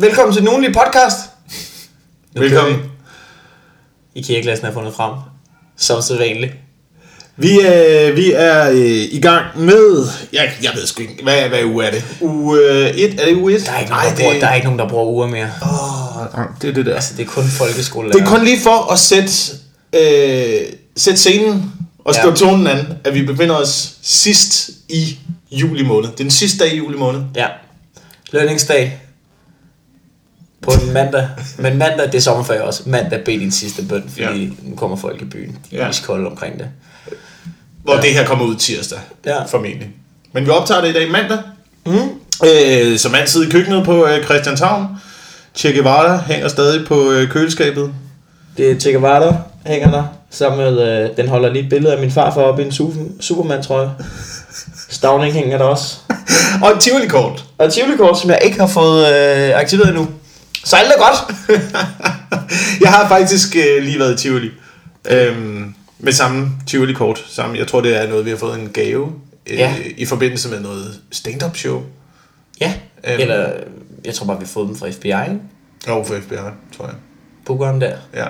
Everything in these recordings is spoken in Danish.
Velkommen til den ugenlige podcast. Nu Velkommen. kører vi. IKEA-glassen er fundet frem. Som så vanligt. Vi, øh, vi er øh, i gang med... Jeg, jeg ved sgu ikke, hvad, hvad uge er det? Uge 1? Er det uge 1? Der er, ikke nogen, der, bruger, der er ikke nogen, der bruger uger mere. Åh, det er det der. Altså, det er kun folkeskole. Det er kun lige for at sætte, øh, sætte scenen og Ja. stå tonen an, at vi befinder os sidst i juli måned. Det er den sidste dag i juli måned. Ja. Lønningsdag. På en mandag. Men mandag, det er sommerferie også. Mandag bed din sidste bøn, fordi Ja. nu kommer folk i byen. De er Ja. omkring det. Hvor ja. det her kommer ud tirsdag, Ja. formentlig. Men vi optager det i dag mandag. Mm. Øh, som altid i køkkenet på øh, Christianshavn. Che Guevara hænger stadig på øh, køleskabet. Det er Che Guevara, hænger der. Sammen med, øh, den holder lige et billede af min farfar op i en super- Superman, tror jeg. Stavning hænger der også. Og et Tivoli-kort. Og et Tivoli-kort, som jeg ikke har fået øh, aktiveret endnu. Så alt er godt. jeg har faktisk øh, lige været i Tivoli. Øhm, med samme Tivoli-kort. Samme, jeg tror, det er noget, vi har fået en gave. Øh, Ja. I forbindelse med noget stand-up show. Ja. Øhm. Eller, jeg tror bare, vi har fået dem fra FBI? Jo, for FBI, tror jeg. Bookeren der. Ja.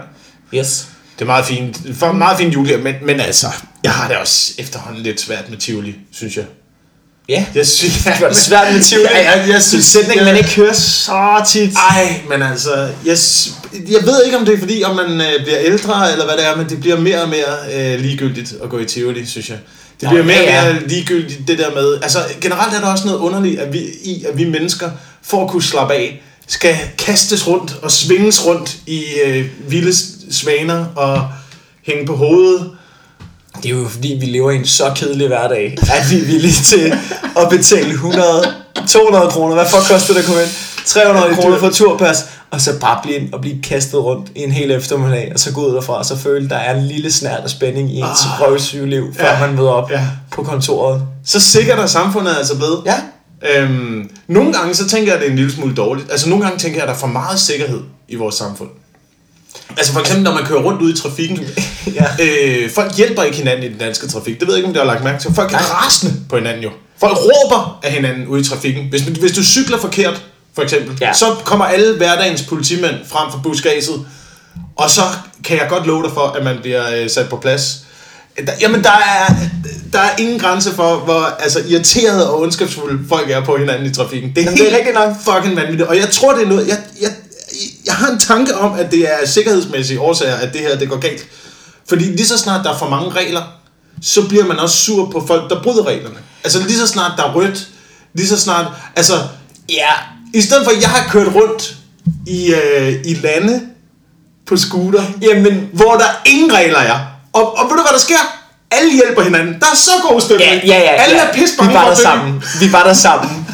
Yes. Det er meget fint. For meget fint juli, men, men altså, jeg har det også efterhånden lidt svært med Tivoli, synes jeg. Ja. Jeg synes, Det var svært med Tivoli. Ja, jeg, jeg synes, Sætning, man ikke hører så tit. Ej, men altså, jeg, jeg ved ikke, om det er fordi, om man øh, bliver ældre, eller hvad det er, men det bliver mere og mere øh, ligegyldigt at gå i Tivoli, synes jeg. Det Nå, bliver mere og ja, ja. mere ligegyldigt, det der med... Altså, generelt er der også noget underligt at vi, i, at vi mennesker, for at kunne slappe af, skal kastes rundt og svinges rundt i øh, vilde svaner og hænge på hovedet. Det er jo fordi, vi lever i en så kedelig hverdag, at vi er villige til at betale 100, 200 kroner. Hvad for koster det at komme ind? 300 Ja, det er kroner for turpas, og så bare blive ind og blive kastet rundt i en hel eftermiddag, og så gå ud derfra, og så føle, der er en lille snært af spænding i ens Ah. røvsyge liv, før Ja. man møder op Ja. på kontoret. Så sikkert er samfundet altså blevet. Ja. Øhm, nogle gange så tænker jeg, at det er en lille smule dårligt. Altså nogle gange tænker jeg, at der er for meget sikkerhed i vores samfund. Altså for eksempel, når man kører rundt ude i trafikken. Ja. øh, folk hjælper ikke hinanden i den danske trafik. Det ved jeg ikke, om det har lagt mærke til. Folk er rasende på hinanden jo. Folk råber af hinanden ude i trafikken. Hvis, hvis du cykler forkert, for eksempel, Ja. så kommer alle hverdagens politimænd frem fra buskaget. Og så kan jeg godt love dig for, at man bliver øh, sat på plads. Der, jamen, der er, der er ingen grænse for, hvor altså, irriterede og ondskabsfulde folk er på hinanden i trafikken. Det er, Jamen, det er helt rigtigt nok. fucking vanvittigt. Og jeg tror, det er noget... Jeg, jeg har en tanke om, at det er sikkerhedsmæssige årsager, at det her det går galt. Fordi lige så snart der er for mange regler, så bliver man også sur på folk, der bryder reglerne. Altså lige så snart der er rødt, lige så snart... Altså, Ja. i stedet for, at jeg har kørt rundt i, øh, i lande på scooter, Jamen, hvor der ingen regler er. Og, og ved du, hvad der sker? Alle hjælper hinanden. Der er så god stemning. Ja, ja, ja. Alle ja. er pisse Vi var der sammen. Vi var der sammen.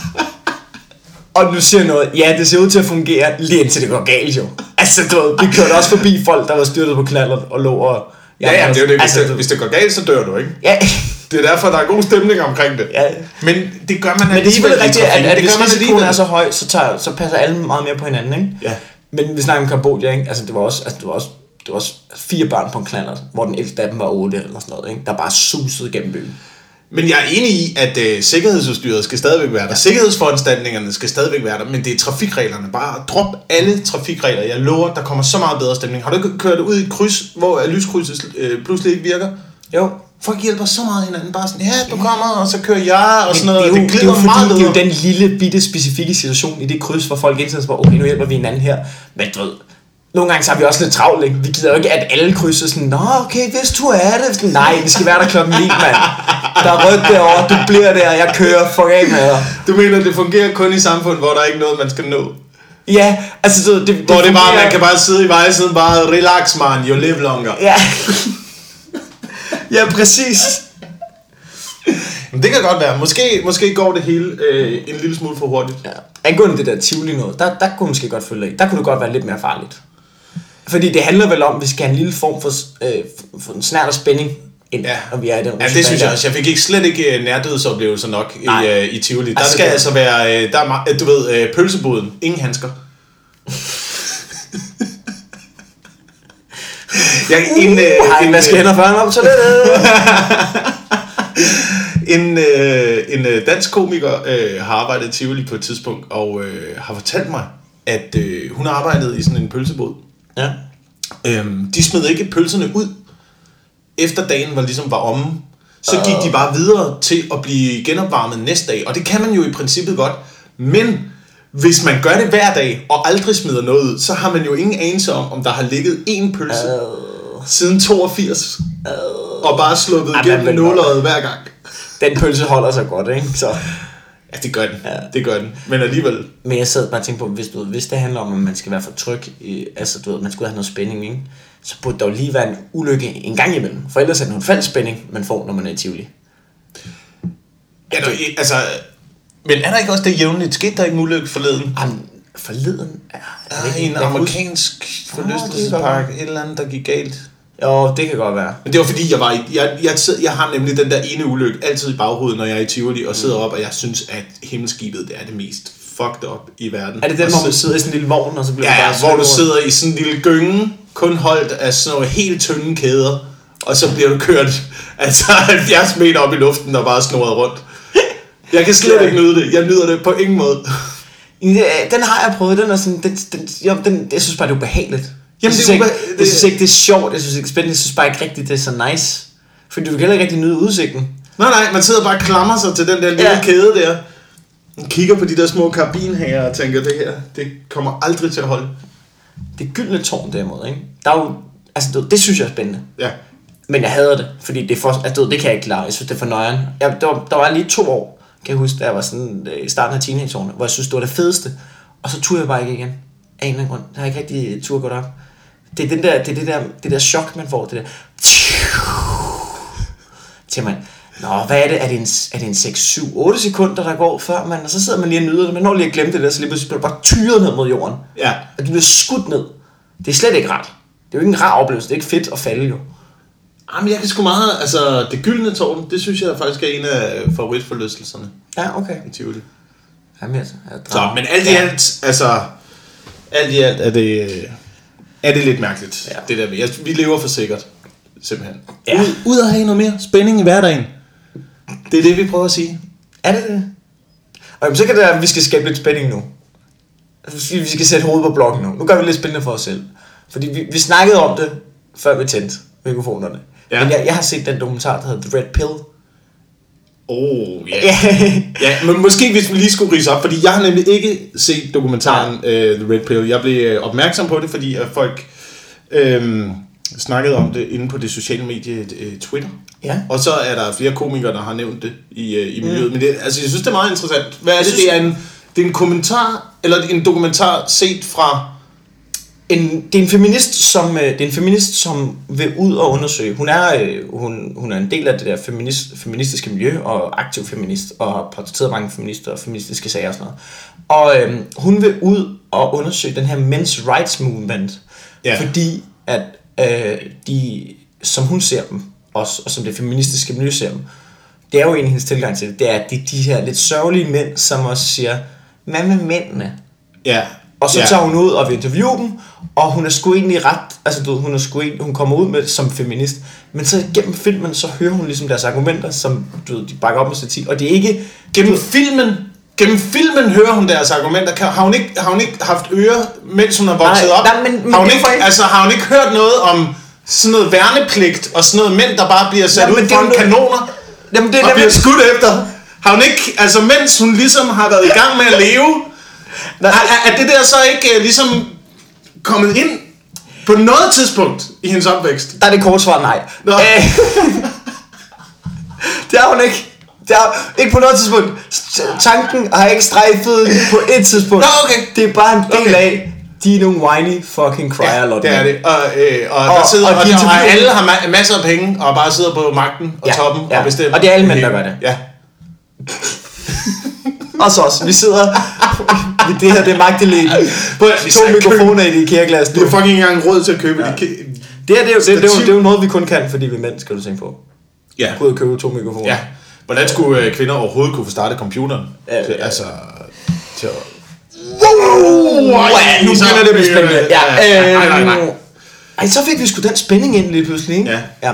Og nu siger jeg noget. Ja, det ser ud til at fungere lige indtil det går galt jo. Altså, du ved, vi kørte også forbi folk, der var styrtet på knaller og lå og... Ja, ja, det er jo det. Hvis, Altså, det, hvis det går galt, så dør du, ikke? Ja, Det er derfor, der er god stemning omkring det. ja. Men det gør man Men det er selvfølgelig rigtigt, at, at det hvis gør man risikoen alligevel. er så høj, så, tager, så passer alle meget mere på hinanden, ikke? Ja. Men vi snakker om Kambodja, ikke? Altså, det var også, altså, det var også, det var også fire børn på en knaller, hvor den ældste af dem var otte eller sådan noget, ikke? Der bare susede gennem byen. Men jeg er enig i, at øh, sikkerhedsudstyret skal stadigvæk være der. Sikkerhedsforanstaltningerne skal stadigvæk være der, men det er trafikreglerne. Bare drop alle trafikregler. Jeg lover, der kommer så meget bedre stemning. Har du ikke kørt ud i et kryds, hvor øh, lyskrydset øh, pludselig ikke virker? Jo. Folk hjælper så meget hinanden. Bare sådan, ja, du kommer, og så kører jeg, og sådan Men noget. det, er jo, det, er jo meget fordi, det er jo den lille, bitte, specifikke situation i det kryds, hvor folk indtil bare, okay, nu hjælper vi hinanden her. Men du ved, nogle gange så har vi også lidt travlt, ikke? Vi gider jo ikke, at alle krydser sådan, Nå, okay, hvis du er det. Sådan, Nej, vi skal være der klokken 9, mand. Der er rødt derovre, du bliver der, jeg kører, fuck af med dig. Du mener, det fungerer kun i samfund, hvor der er ikke noget, man skal nå? Ja, altså, ved, det, Hvor det er bare, fungerer- man kan bare sidde i vejsiden, bare relax, man, you live longer. Ja. ja, præcis. Men det kan godt være. Måske, måske går det hele øh, en lille smule for hurtigt. Ja. Angående det der Tivoli noget, der, der kunne måske godt følge af. Der kunne det godt være lidt mere farligt. Fordi det handler vel om, at vi skal have en lille form for, øh, for en snært og spænding ind, Ja. når vi er i den Ja, det synes jeg også. Jeg fik ikke slet ikke øh, nærdødsoplevelser nok i, Nej. øh, i Tivoli. Der Altså, skal det- altså være, øh, der er, øh, du ved, øh, pølseboden. Ingen handsker. Jeg, en, øh, Hej, en, øh, hænder før op til det? en, øh, en øh, dansk komiker øh, har arbejdet i Tivoli på et tidspunkt, og øh, har fortalt mig, at øh, hun arbejdede i sådan en pølsebod. Ja. Øhm, de smed ikke pølserne ud, efter dagen var ligesom var omme. Så gik de bare videre til at blive genopvarmet næste dag. Og det kan man jo i princippet godt. Men hvis man gør det hver dag, og aldrig smider noget ud, så har man jo ingen anelse om, om der har ligget én pølse siden 82. Og bare sluppet Ej, igennem nåløjet hver gang. Den pølse holder sig godt, ikke? Så. Ja, det gør den. Ja. Det gør den. Men alligevel. Men jeg sad bare og tænkte på, hvis, du, ved, hvis det handler om, at man skal være for tryg, i, altså du ved, man skulle have noget spænding, ikke? så burde der jo lige være en ulykke en gang imellem. For ellers er det en falsk spænding, man får, når man er i Tivoli. Ja, der, altså, men er der ikke også det jævnligt? Skete der ikke en ulykke forleden? Jamen, forleden er... er Der er en amerikansk forlystelsespark, et eller andet, der gik galt. Jo, det kan godt være. Men det var fordi, jeg var i, jeg, jeg, jeg har nemlig den der ene ulykke altid i baghovedet, når jeg er i Tivoli og sidder op, og jeg synes, at himmelskibet det er det mest fucked up i verden. Er det den, og hvor så- sidder i sådan en lille vogn, og så bliver Ja, bare hvor du sidder i sådan en lille gynge, kun holdt af sådan nogle helt tynde kæder, og så bliver du kørt altså 70 meter op i luften og bare snoret rundt. Jeg kan slet ikke nyde det. Jeg nyder det på ingen måde. Den har jeg prøvet, den er sådan, den, den, jo, den, jeg synes bare, det er ubehageligt. Jeg det synes, er ikke, ube- jeg synes ikke, det er sjovt, jeg synes ikke, det er spændende, jeg synes bare ikke rigtigt, det er så nice. Fordi du kan heller ikke rigtig nyde udsigten. Nej, nej, man sidder bare og klamrer sig til den der lille Ja. kæde der. Man kigger på de der små karbinhager og tænker, det her, det kommer aldrig til at holde. Det gyldne tårn derimod, ikke? Der er jo, altså, det, det synes jeg er spændende. Ja. Men jeg hader det, fordi det, er for, altså, det kan jeg ikke klare. Jeg synes, det er for nøjeren. Jeg, der, var, der var lige to år, kan jeg huske, da jeg var sådan øh, i starten af teenageårene, hvor jeg synes, det var det fedeste. Og så turde jeg bare ikke igen. Af en eller anden grund. Jeg har ikke rigtig tur gået op. Det er, den der, det, er det, der, det der chok, man får. Det der... Til man, Nå, hvad er det? Er det en, er det en 6, 7, 8 sekunder, der går før man? Og så sidder man lige og nyder det. Man når lige at glemme det der, så lige pludselig bliver bare tyret ned mod jorden. Ja. At du bliver skudt ned. Det er slet ikke rart. Det er jo ikke en rar oplevelse. Det er ikke fedt at falde jo. Jamen, jeg kan sgu meget, altså, det gyldne tårn, det synes jeg faktisk er en af favoritforlystelserne Ja, okay. i Tivoli. Jamen, jeg, jeg Så, men alt i alt, altså, alt i alt er det, er det lidt mærkeligt, Ja. det der med, jeg, vi lever for sikkert, simpelthen. Ja. Ud, ud at have noget mere spænding i hverdagen. Det er det, vi prøver at sige. Er det det? Og så kan det være, at vi skal skabe lidt spænding nu. Altså, Vi skal sætte hovedet på blokken nu. Nu gør vi lidt spændende for os selv. Fordi vi, vi snakkede om det, før vi tændte mikrofonerne. Ja. Men jeg, jeg har set den dokumentar, der hedder The Red Pill. Oh, ja. Ja. Ja, men måske hvis vi lige skulle rise op, fordi jeg har nemlig ikke set dokumentaren uh, The Red Pill. Jeg blev øh, opmærksom på det, fordi at folk øhm, snakkede om det inde på det sociale medie uh, Twitter. Ja. Og så er der flere komikere, der har nævnt det i, uh, i miljøet. Mm. Men det, altså, jeg synes, det er meget interessant. Hvad er Jeg det? synes- Det er en, det er en kommentar, eller en dokumentar set fra... en, det er en feminist, som øh, det er en feminist, som vil ud og undersøge. Hun er øh, hun, hun er en del af det der feminist, feministiske miljø og aktiv feminist og har portrætteret mange feminister og feministiske sager og sådan noget. Og øh, hun vil ud og undersøge den her men's rights movement, Ja. fordi at øh, de, som hun ser dem, også, og som det feministiske miljø ser dem, det er jo en af hendes tilgang til det, det er, at det er de her lidt sørgelige mænd, som også siger, hvad med mændene? Ja. Og så ja. tager hun ud og vil interviewe dem, og hun er sgu egentlig ret, altså du ved, hun er sgu egentlig, hun kommer ud med som feminist, men så gennem filmen, så hører hun ligesom deres argumenter, som du ved, de bakker op med statistik, og det er ikke, Gennem filmen, gennem filmen hører hun deres argumenter. Kan, har, hun ikke, har hun ikke haft ører, mens hun har vokset Nej, op? nej, men- men har, hun ikke, altså, har hun ikke hørt noget om sådan noget værnepligt, og sådan noget mænd, der bare bliver sat Ja, men ud foran jo- kanoner, jamen det er og bliver skudt efter? Har hun ikke, altså mens hun ligesom har været i gang med at leve, er, er, er det der så ikke uh, ligesom kommet ind på noget tidspunkt i hendes opvækst? der er det kort svar nej. Nå. Øh, det har hun ikke. Det har, ikke på noget tidspunkt. Tanken har ikke strejfet på et tidspunkt. Nå, okay. Det er bare en del Okay. af, de er nogle whiny fucking crier, Ja, Lotte. det er det. Og, øh, og, og, der sidder, og og, de og, alle har ma- masser af penge, og bare sidder på magten og Ja, toppen ja. og bestemmer. Og det er alle mænd, der gør det. Ja. Og så os. Vi sidder... det her, det er magteleden. Prøv at- vi To mikrofoner i det IKEA-glas. De har fucking ikke engang råd til at købe ja. de ki- Det, her, det, er jo, det, det, er jo, det er jo noget, vi kun kan, fordi vi er mænd, skal du tænke på. Ja. Ud og købe to mikrofoner. ja. Hvordan skulle øh, kvinder overhovedet kunne få startet computeren? Ja, til, ja. altså... Til at... Wow, ja, nu så begynder det at blive spændende. det- Ja, ja, nej, nej, nej. Ej, så fik vi sgu den spænding ind lige pludselig, ikke? Ja. ja.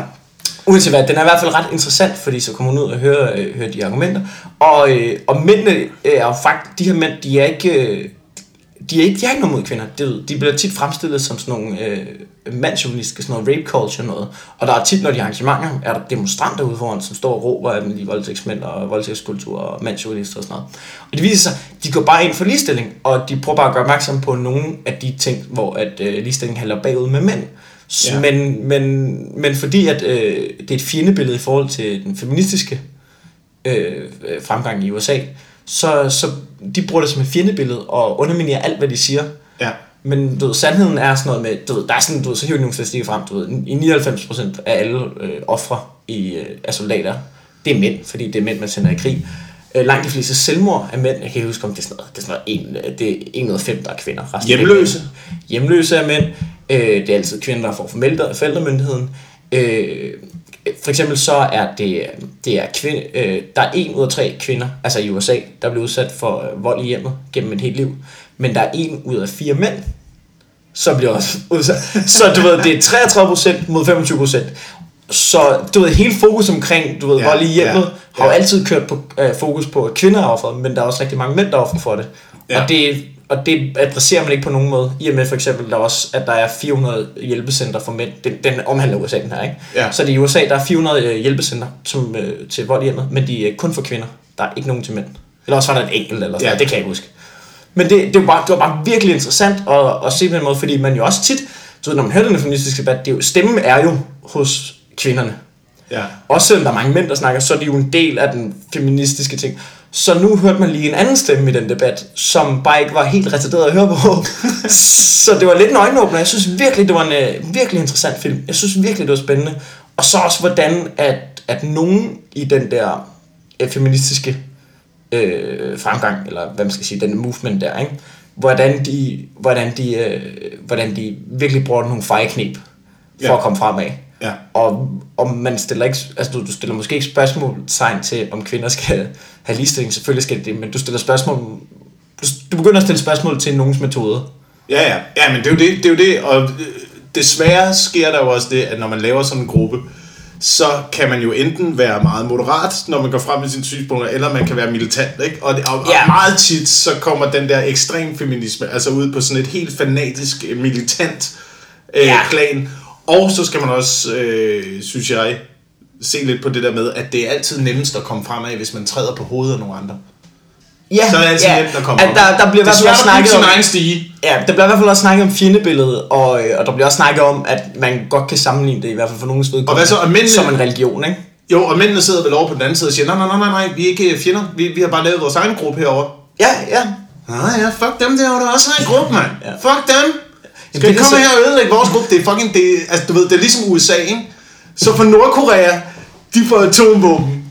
Uanset hvad, den er i hvert fald ret interessant, fordi så kommer hun ud og hører, øh, hører de argumenter. Og, øh, og mændene øh, er øh, faktisk, de her mænd, de er ikke... Øh, de, er ikke, de har ikke noget mod kvinder. De, de bliver tit fremstillet som sådan nogle øh, mandsjournalistiske, sådan noget rape culture noget. Og der er tit, når de arrangementer, er der demonstranter ude foran, som står og råber af de voldtægtsmænd og voldtægtskultur og mandsjournalister og sådan noget. Og det viser sig, de går bare ind for ligestilling, og de prøver bare at gøre opmærksom på nogle af de ting, hvor at øh, ligestilling handler bagud med mænd. Ja. Men, men, men fordi at øh, det er et fjendebillede i forhold til den feministiske øh, øh, fremgang i USA, så, så de bruger det som et fjendebillede og underminerer alt, hvad de siger. Ja. Men du ved, sandheden er sådan noget med, du ved, der er sådan, du ved, så hiver de nogle statistikker frem, du ved, i 99% af alle øh, ofre i, øh, af soldater, det er mænd, fordi det er mænd, man sender i krig. Øh, langt de fleste selvmord af mænd, jeg kan huske, om det er sådan noget, det er sådan noget en, det er en ud af fem, der er kvinder. Resten er Hjemløse? mænd. Hjemløse er mænd. Øh, det er altid kvinder, der får forældre, forældremyndigheden. Øh, for eksempel så er det, det er kvinde, øh, der er en ud af tre kvinder, altså i USA, der bliver udsat for øh, vold i hjemmet gennem et helt liv. Men der er en ud af fire mænd, som bliver også udsat. Så du ved, det er 33% mod 25%. Så du ved, hele fokus omkring du ved, Ja, vold i hjemmet ja, ja, har jo altid kørt på øh, fokus på, at kvinder er offeret, men der er også rigtig mange mænd, der er offer for det. Ja. Og det. Og det adresserer man ikke på nogen måde, i og med for eksempel, der er også, at der er 400 hjælpecenter for mænd. Den, den omhandler USA, den her, ikke? Ja. Så det er i USA, der er 400 øh, hjælpecenter som, øh, til vold i hjemmet, men de er kun for kvinder. Der er ikke nogen til mænd. Eller også var der et enkelt, eller sådan ja. det kan jeg ikke huske. Men det, det, var bare, det var bare virkelig interessant at, at se på den måde, fordi man jo også tit, så når man hører den feministiske debat, det er jo, stemmen er jo hos kvinderne. Ja. Også selvom der er mange mænd, der snakker, så er det jo en del af den feministiske ting. Så nu hørte man lige en anden stemme i den debat, som bare ikke var helt retarderet at høre på. så det var lidt en øjenåbner. Jeg synes virkelig, det var en øh, virkelig interessant film. Jeg synes virkelig, det var spændende. Og så også, hvordan at, at nogen i den der øh, feministiske øh, fremgang, eller hvad man skal sige, den movement der, ikke? Hvordan de, hvordan de, øh, hvordan de virkelig bruger nogle fejeknep for Ja. at komme fremad. Ja. Og, og man stiller ikke, altså du, du stiller måske ikke spørgsmålstegn til, om kvinder skal have ligestilling. Selvfølgelig skal de det, men du stiller spørgsmål, du, du begynder at stille spørgsmål til nogens metode. Ja, ja. Ja, men det er jo det, det, er jo det. og øh, desværre sker der jo også det, at når man laver sådan en gruppe, så kan man jo enten være meget moderat, når man går frem med sine synspunkter, eller man kan være militant, ikke? Og, det, og, Ja. og meget tit, så kommer den der ekstrem feminisme, altså ud på sådan et helt fanatisk, militant øh, Ja. plan. Og så skal man også, øh, synes jeg, se lidt på det der med, at det er altid nemmest at komme fremad, hvis man træder på hovedet af nogle andre. Ja, Så er det altid ja. nemt at komme at der, der bliver det er svært snakket om, egen stige. ja, der bliver i hvert fald også snakket om fjendebilledet, og, øh, og der bliver også snakket om, at man godt kan sammenligne det, i hvert fald for nogens vedkommende, Og hvad så? Og mændene- som en religion, ikke? Jo, og mændene sidder vel over på den anden side og siger, nej, nej, nej, nej, vi er ikke fjender, vi, vi har bare lavet vores egen gruppe herovre. Ja, ja. Nej, ja, fuck dem derovre, der også har en gruppe, mand. Ja. Fuck dem. Skal er vi komme så- her og ødelægge vores gruppe? Det er fucking, det, altså du ved, det er ligesom USA, ikke? Så for Nordkorea, de får atomvåben.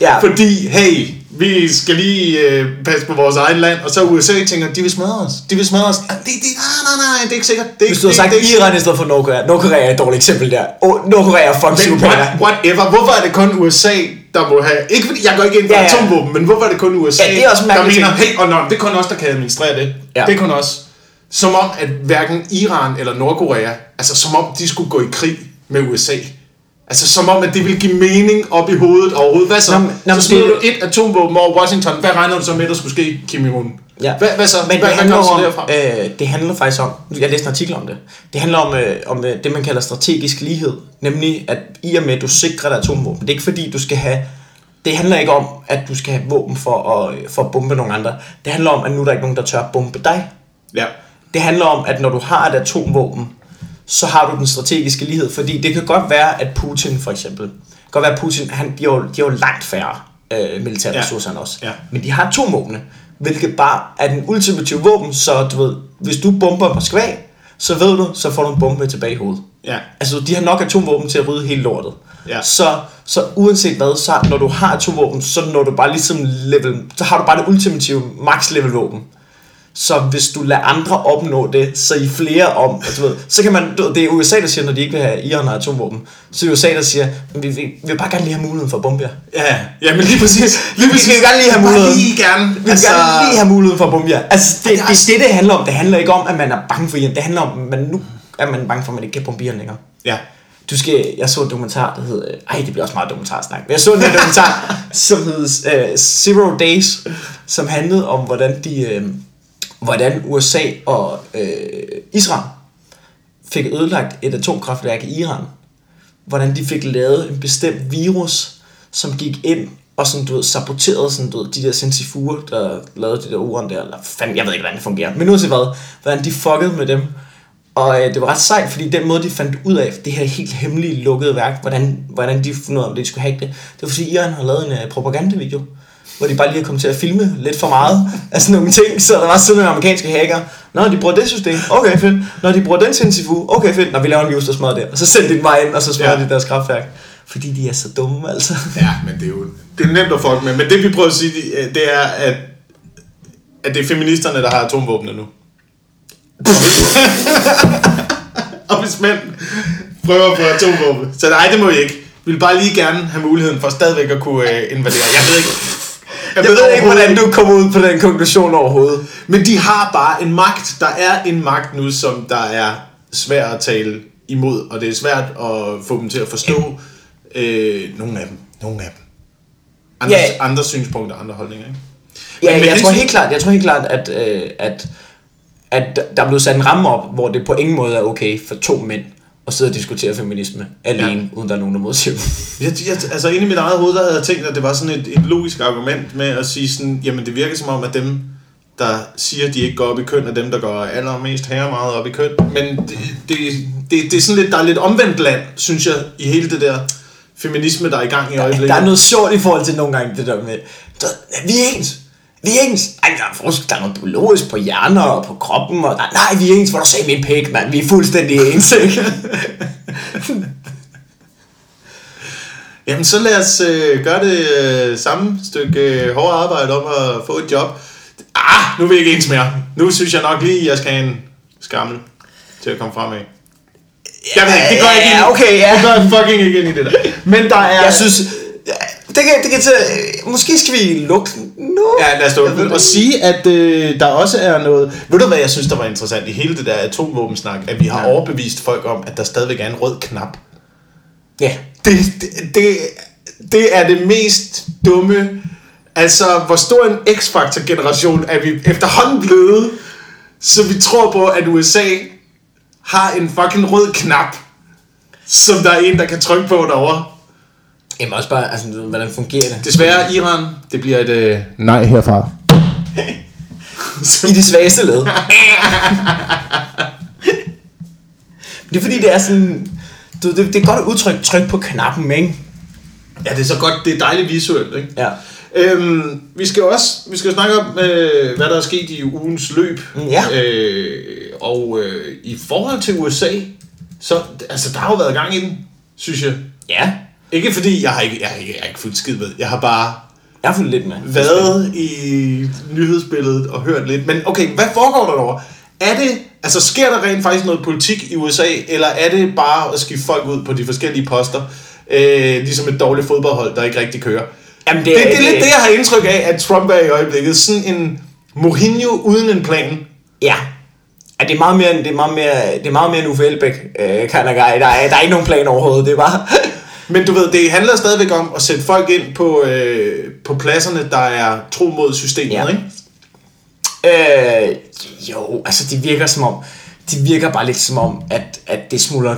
Ja. Fordi, hey, vi skal lige øh, passe på vores eget land, og så USA tænker, de vil smadre os, de vil smadre os. Ah, Det, det, nej, nej, nej, det er ikke sikkert. Det, Hvis du havde sagt det, Iran i stedet for Nordkorea. Nordkorea er et dårligt eksempel der. Oh, Nordkorea er fucking psykopater. what, whatever. Hvorfor er det kun USA, der må have... Ikke fordi jeg går ikke ind for Ja, ja, atomvåben, men hvorfor er det kun USA, Ja, det er også der mener, hey, og nå, det er kun os, der kan administrere det. Ja. Det er kun os. Som om, at hverken Iran eller Nordkorea, altså som om de skulle gå i krig med USA. Altså som om, at det vil give mening op i hovedet overhovedet. Hvad så? Nå, nå, så smider det- du et atomvåben over Washington. Hvad regner du så med, der skulle ske, Kim Jong-un? Ja. Hvad, hvad så? Men hvad, det, hvad handler så om, derfra? øh, det handler faktisk om, jeg læste en artikel om det, det handler om, øh, om øh, det, man kalder strategisk lighed. Nemlig, at i og med, at du sikrer dig atomvåben, det er ikke fordi, du skal have, det handler ikke om, at du skal have våben for at, øh, for at bombe nogle andre. Det handler om, at nu er der ikke nogen, der tør bombe dig. Ja. Det handler om, at når du har et atomvåben, så har du den strategiske lighed. Fordi det kan godt være, at Putin for eksempel, godt være, at Putin, han, de, har jo, de har jo langt færre øh, militære Ja. ressourcer end os. Ja. Men de har atomvåbne, hvilket bare er den ultimative våben, så du ved, hvis du bomber Moskva, så ved du, så får du en bombe tilbage i hovedet. Ja. Altså, de har nok atomvåben til at rydde hele lortet. Ja. Så, så uanset hvad, så når du har atomvåben, så når du bare ligesom level, så har du bare det ultimative max level våben. Så hvis du lader andre opnå det, så I flere om, altså, ved, så kan man, det er USA, der siger, når de ikke vil have Iran og atomvåben, så er USA, der siger, vi, vi, vi vil bare gerne lige have muligheden for at bombe jer. Ja, ja, men lige præcis. Lige Vi vil gerne lige have Bare muligheden. Lige gerne. Vi vil altså, gerne lige have muligheden for at bombe jer. Altså, det, det, det, det, det handler om. Det handler ikke om, at man er bange for Iran. Det handler om, at man nu er man bange for, at man ikke kan bombe Iran længere. Ja. Du skal, jeg så en dokumentar, der hed, ej det bliver også meget dokumentarsnak, men jeg så en dokumentar, som hed uh, Zero Days, som handlede om, hvordan de, uh, hvordan USA og øh, Israel fik ødelagt et atomkraftværk i Iran. Hvordan de fik lavet en bestemt virus, som gik ind og sådan, du ved, saboterede sådan, du ved, de der centrifuger, der lavede de der uran der, eller fandme, jeg ved ikke, hvordan det fungerer, men uanset hvad, hvordan de fuckede med dem. Og øh, det var ret sejt, fordi den måde, de fandt ud af det her helt hemmelige lukkede værk, hvordan, hvordan de fandt ud af, om de skulle hacke det, det var fordi Iran har lavet en uh, propagandavideo, hvor de bare lige er kommet til at filme lidt for meget af sådan nogle ting, så der var sådan nogle amerikanske hacker. Nå, de bruger det system, okay fedt. Når de bruger den centrifug, okay fedt. Når vi laver en virus, der smadrer det. Og så sendte de den bare ind, og så smadrer Ja. de deres kraftværk. Fordi de er så dumme, altså. Ja, men det er jo det er nemt at fuck med. Men det vi prøver at sige, det- det er, at, at det er feministerne, der har atomvåbne nu. og hvis mænd prøver på atomvåben, så nej, det må I ikke. Vi vil bare lige gerne have muligheden for stadigvæk at kunne øh, invadere. Jeg ved ikke, Jeg ved ikke, hvordan du kommer ud på den konklusion overhovedet. Men de har bare en magt. Der er en magt nu, som der er svær at tale imod, og det er svært at få dem til at forstå øh, nogle af dem. Nogle af dem. Andre, Ja. andre synspunkter, andre holdninger, ikke? Ja, Men jeg tror hensyn- helt klart, jeg tror helt klart, at, øh, at, at der er blevet sat en ramme op, hvor det på ingen måde er okay for to mænd at sidde og diskutere feminisme alene, ja. uden der er nogen, der modsiger. Jeg, jeg, altså inde i mit eget hoved, der havde jeg tænkt, at det var sådan et, et logisk argument med at sige sådan, jamen det virker som om, at dem, der siger, at de ikke går op i køn, er dem, der går allermest her meget op i køn. Men det, det, det, det er sådan lidt, der er lidt omvendt land, synes jeg, i hele det der feminisme, der er i gang i øjeblikket. Der er noget sjovt i forhold til nogle gange det der med, der, vi er ens, vi er ens. Ej, der er, forskel, der er noget biologisk på hjerner og på kroppen, og der, nej, vi er ens, hvor du sagde min pæk, mand, vi er fuldstændig ens, ikke? Jamen så lad os øh, gøre det øh, samme stykke øh, hårdt arbejde om at få et job. Ah, nu vil jeg ikke ens mere. Nu synes jeg nok lige, at jeg skal have en skammel til at komme frem af. Jeg ved ikke, det går jeg ikke. Ja, okay, ja. Det går jeg fucking ikke ind i det der. Men der er... Jeg synes, det kan, det kan tage, måske skal vi lukke nu. Ja, lad os det og sige, at øh, der også er noget... Ved du, hvad jeg synes, der var interessant i hele det der atomvåbensnak? At vi har Ja. overbevist folk om, at der stadigvæk er en rød knap. Ja. Det, det, det, det er det mest dumme. Altså, hvor stor en X-Factor-generation er vi efterhånden blevet, så vi tror på, at USA har en fucking rød knap, som der er en, der kan trykke på derovre. Jamen også bare, altså, hvordan fungerer det? Desværre, Iran, det bliver et øh, nej herfra. I det svageste led. det er fordi, det er sådan... Du, det, det er godt at udtrykke tryk på knappen, ikke? Ja, det er så godt, det er dejligt visuelt, ikke? Ja. Øhm, vi skal også vi skal snakke om, øh, hvad der er sket i ugens løb. Mm, ja. Øh, og øh, i forhold til USA, så altså, der har jo været gang i den, synes jeg. Ja. Ikke fordi, jeg har ikke, jeg har ikke, jeg har ikke fuldt skid med. Jeg har bare Jeg har fulgt lidt med. været i nyhedsbilledet og hørt lidt. Men okay, hvad foregår der derovre? Er det, altså sker der rent faktisk noget politik i USA, eller er det bare at skifte folk ud på de forskellige poster? Øh, ligesom et dårligt fodboldhold, der ikke rigtig kører. Jamen, Det, det, det er lidt det, jeg har indtryk af, at Trump er i øjeblikket. Sådan en Mourinho uden en plan. Ja. Ja, det er meget mere, det er meget mere, det er meget mere en Uffe Elbæk, øh, kind of guy. Der er, der er ikke nogen plan overhovedet, det er bare... Men du ved, det handler stadigvæk om at sætte folk ind på, øh, på pladserne, der er tro mod systemet, Ja. ikke? Øh, jo, altså det virker som om, det virker bare lidt som om, at, at det smuldrer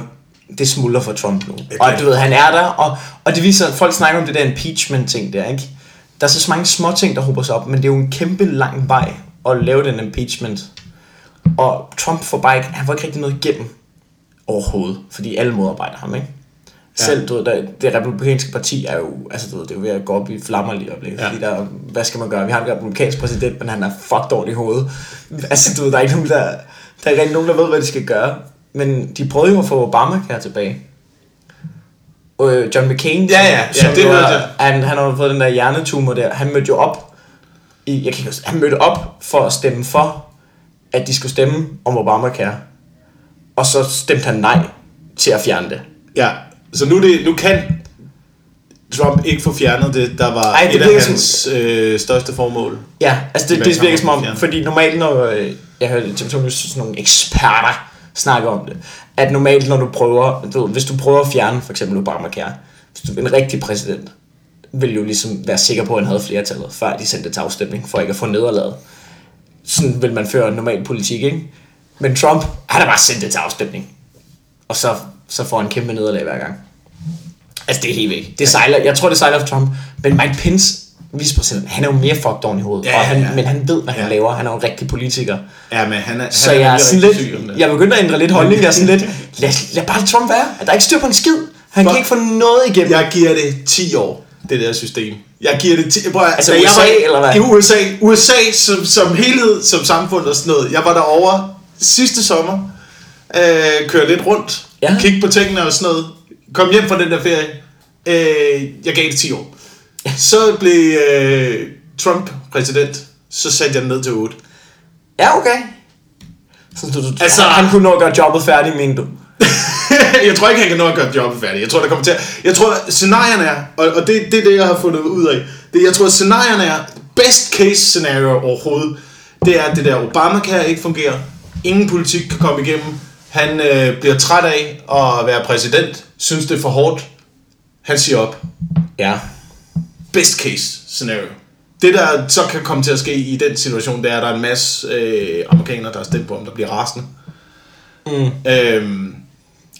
det smuldrer for Trump nu. Og du ved, han er der, og, og det viser, at folk snakker om det der impeachment ting der, ikke? Der er så mange små ting, der hober sig op, men det er jo en kæmpe lang vej at lave den impeachment. Og Trump får bare ikke, han får ikke rigtig noget igennem overhovedet, fordi alle modarbejder ham, ikke? Ja. Selv du ved, der, det republikanske parti er jo, altså du ved, det er jo ved at gå op i flammer lige øjeblikket, Ja. fordi der, hvad skal man gøre? Vi har en republikansk præsident, men han er fucked dårlig i hovedet. Altså du ved, der er ikke nogen, der, der er ikke nogen, der ved, hvad de skal gøre. Men de prøvede jo at få Obamacare tilbage. Øh, John McCain, Ja, ja, ja, som det jeg. han, han har fået den der hjernetumor der. Han mødte jo op, i, jeg kan ikke han mødte op for at stemme for, at de skulle stemme om Obamacare. Og så stemte han nej til at fjerne det. Ja, så nu, det, nu kan Trump ikke få fjernet det, der var Ej, det et af virker som- hans øh, største formål. Ja, altså det, det kan virker som om, fordi normalt når, øh, jeg hørte TV2 News, sådan nogle eksperter snakke om det, at normalt når du prøver, du, hvis du prøver at fjerne for eksempel Obamacare, hvis du en rigtig præsident, vil jo ligesom være sikker på, at han havde flertallet, før de sendte det til afstemning, for ikke at få nederlaget. sådan vil man føre normal politik, ikke? Men Trump, han har bare sendt det til afstemning. Og så, så får han kæmpe nederlag hver gang. Altså, det er helt væk. Det sejler, jeg tror, det sejler for Trump. Men Mike Pence, vicepræsident, han er jo mere fucked oven i hovedet. Ja, og han, ja. men han ved, hvad han Ja. laver. Han er jo en rigtig politiker. Ja, men han er, Så han jeg er sådan lidt, syg jeg begynder at ændre lidt holdning. Jeg er sådan lidt, lad, lad bare Trump være. Der er ikke styr på en skid. Han kan Fuck. ikke få noget igennem. Jeg giver det 10 år, det der system. Jeg giver det 10... Prøv, Altså da jeg USA, var, eller hvad? I USA. USA som, som helhed, som samfund og sådan noget. Jeg var derovre sidste sommer. Øh, kørte lidt rundt. Ja. Kigge på tingene og sådan noget. Kom hjem fra den der ferie. Øh, jeg gav det 10 år. Så blev øh, Trump præsident. Så satte jeg den ned til 8. Ja, okay. Så du, du, Altså- han, han kunne nå at gøre jobbet færdigt, mener du? jeg tror ikke, han kan nå at gøre jobbet færdigt. Jeg tror, der kommer til at... Jeg tror, scenarierne er, og, og det, det er det, jeg har fundet ud af. Det, jeg tror, scenarierne er, best case scenario overhovedet, det er, at det der Obamacare ikke fungerer. Ingen politik kan komme igennem. Han øh, bliver træt af at være præsident. Synes, det er for hårdt. Han siger op. Ja. Best case scenario. Det, der så kan komme til at ske i den situation, det er, at der er en masse øh, amerikanere, der har stemt på ham, der bliver rasende. Mm. Øhm,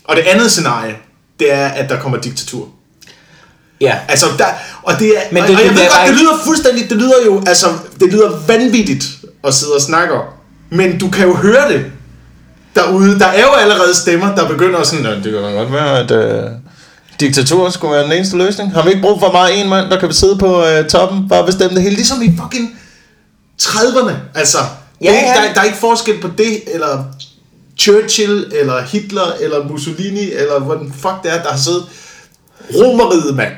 og det andet scenarie, det er, at der kommer diktatur. Ja. Altså, der, og det er, Men og, det- og jeg det ved er godt, det lyder fuldstændig, det lyder jo, altså, det lyder vanvittigt at sidde og snakke om. Men du kan jo høre det derude. Der er jo allerede stemmer, der begynder at sådan, "Nå, det kan godt være, at øh, diktatur skulle være den eneste løsning. Har vi ikke brug for meget en mand, der kan sidde på øh, toppen, bare bestemme det hele? Ligesom i fucking 30'erne, altså. Ja, ja. der, der er ikke forskel på det, eller Churchill, eller Hitler, eller Mussolini, eller hvad den fuck det er, der har siddet. Romeriet, mand.